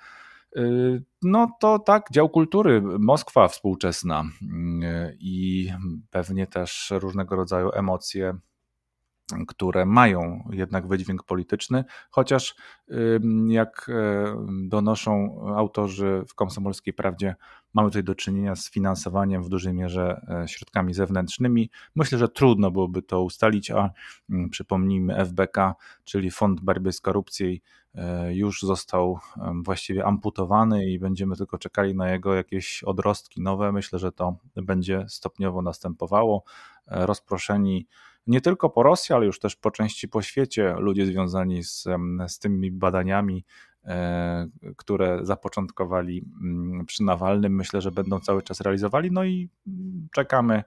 Speaker 1: Y, no to tak, dział kultury, Moskwa współczesna y, i pewnie też różnego rodzaju emocje które mają jednak wydźwięk polityczny, chociaż jak e, donoszą autorzy w Komsomolskiej Prawdzie, mamy tutaj do czynienia z finansowaniem w dużej mierze e, środkami zewnętrznymi. Myślę, że trudno byłoby to ustalić, a przypomnijmy FBK, czyli Fond Barby z Korupcji, e, już został właściwie amputowany i będziemy tylko czekali na jego jakieś odrostki nowe. Myślę, że to będzie stopniowo następowało. Rozproszeni nie tylko po Rosji, ale już też po części po świecie ludzie związani z, z tymi badaniami, e, które zapoczątkowali mm, przy Nawalnym, myślę, że będą cały czas realizowali. No i mm, czekamy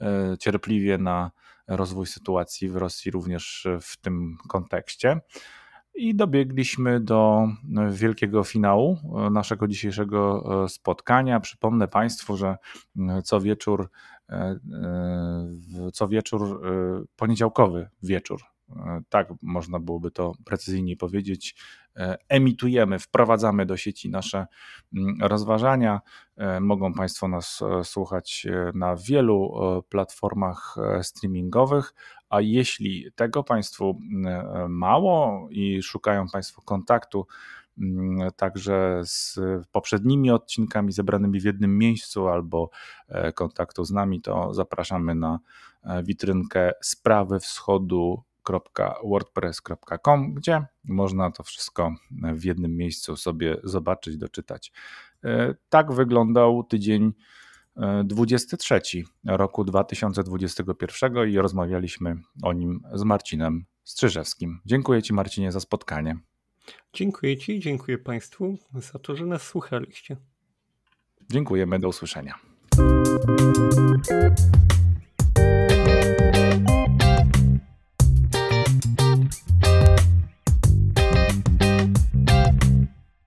Speaker 1: e, cierpliwie na rozwój sytuacji w Rosji również w tym kontekście. I dobiegliśmy do wielkiego finału e, naszego dzisiejszego spotkania. Przypomnę Państwu, że co wieczór E, e, co wieczór, e, poniedziałkowy wieczór, tak można byłoby to precyzyjniej powiedzieć, emitujemy, wprowadzamy do sieci nasze mm, rozważania. Mogą Państwo nas słuchać na wielu platformach streamingowych, a jeśli tego Państwu mało i szukają Państwo kontaktu także z poprzednimi odcinkami zebranymi w jednym miejscu albo e, kontaktu z nami, to zapraszamy na e, witrynkę sprawy wschodu gdzie można to wszystko w jednym miejscu sobie zobaczyć, doczytać. E, tak wyglądał tydzień 23 roku 2021 i rozmawialiśmy o nim z Marcinem Strzyżewskim. Dziękuję Ci Marcinie za spotkanie.
Speaker 2: Dziękuję Ci, dziękuję Państwu za to, że nas słuchaliście.
Speaker 1: Dziękujemy, do usłyszenia.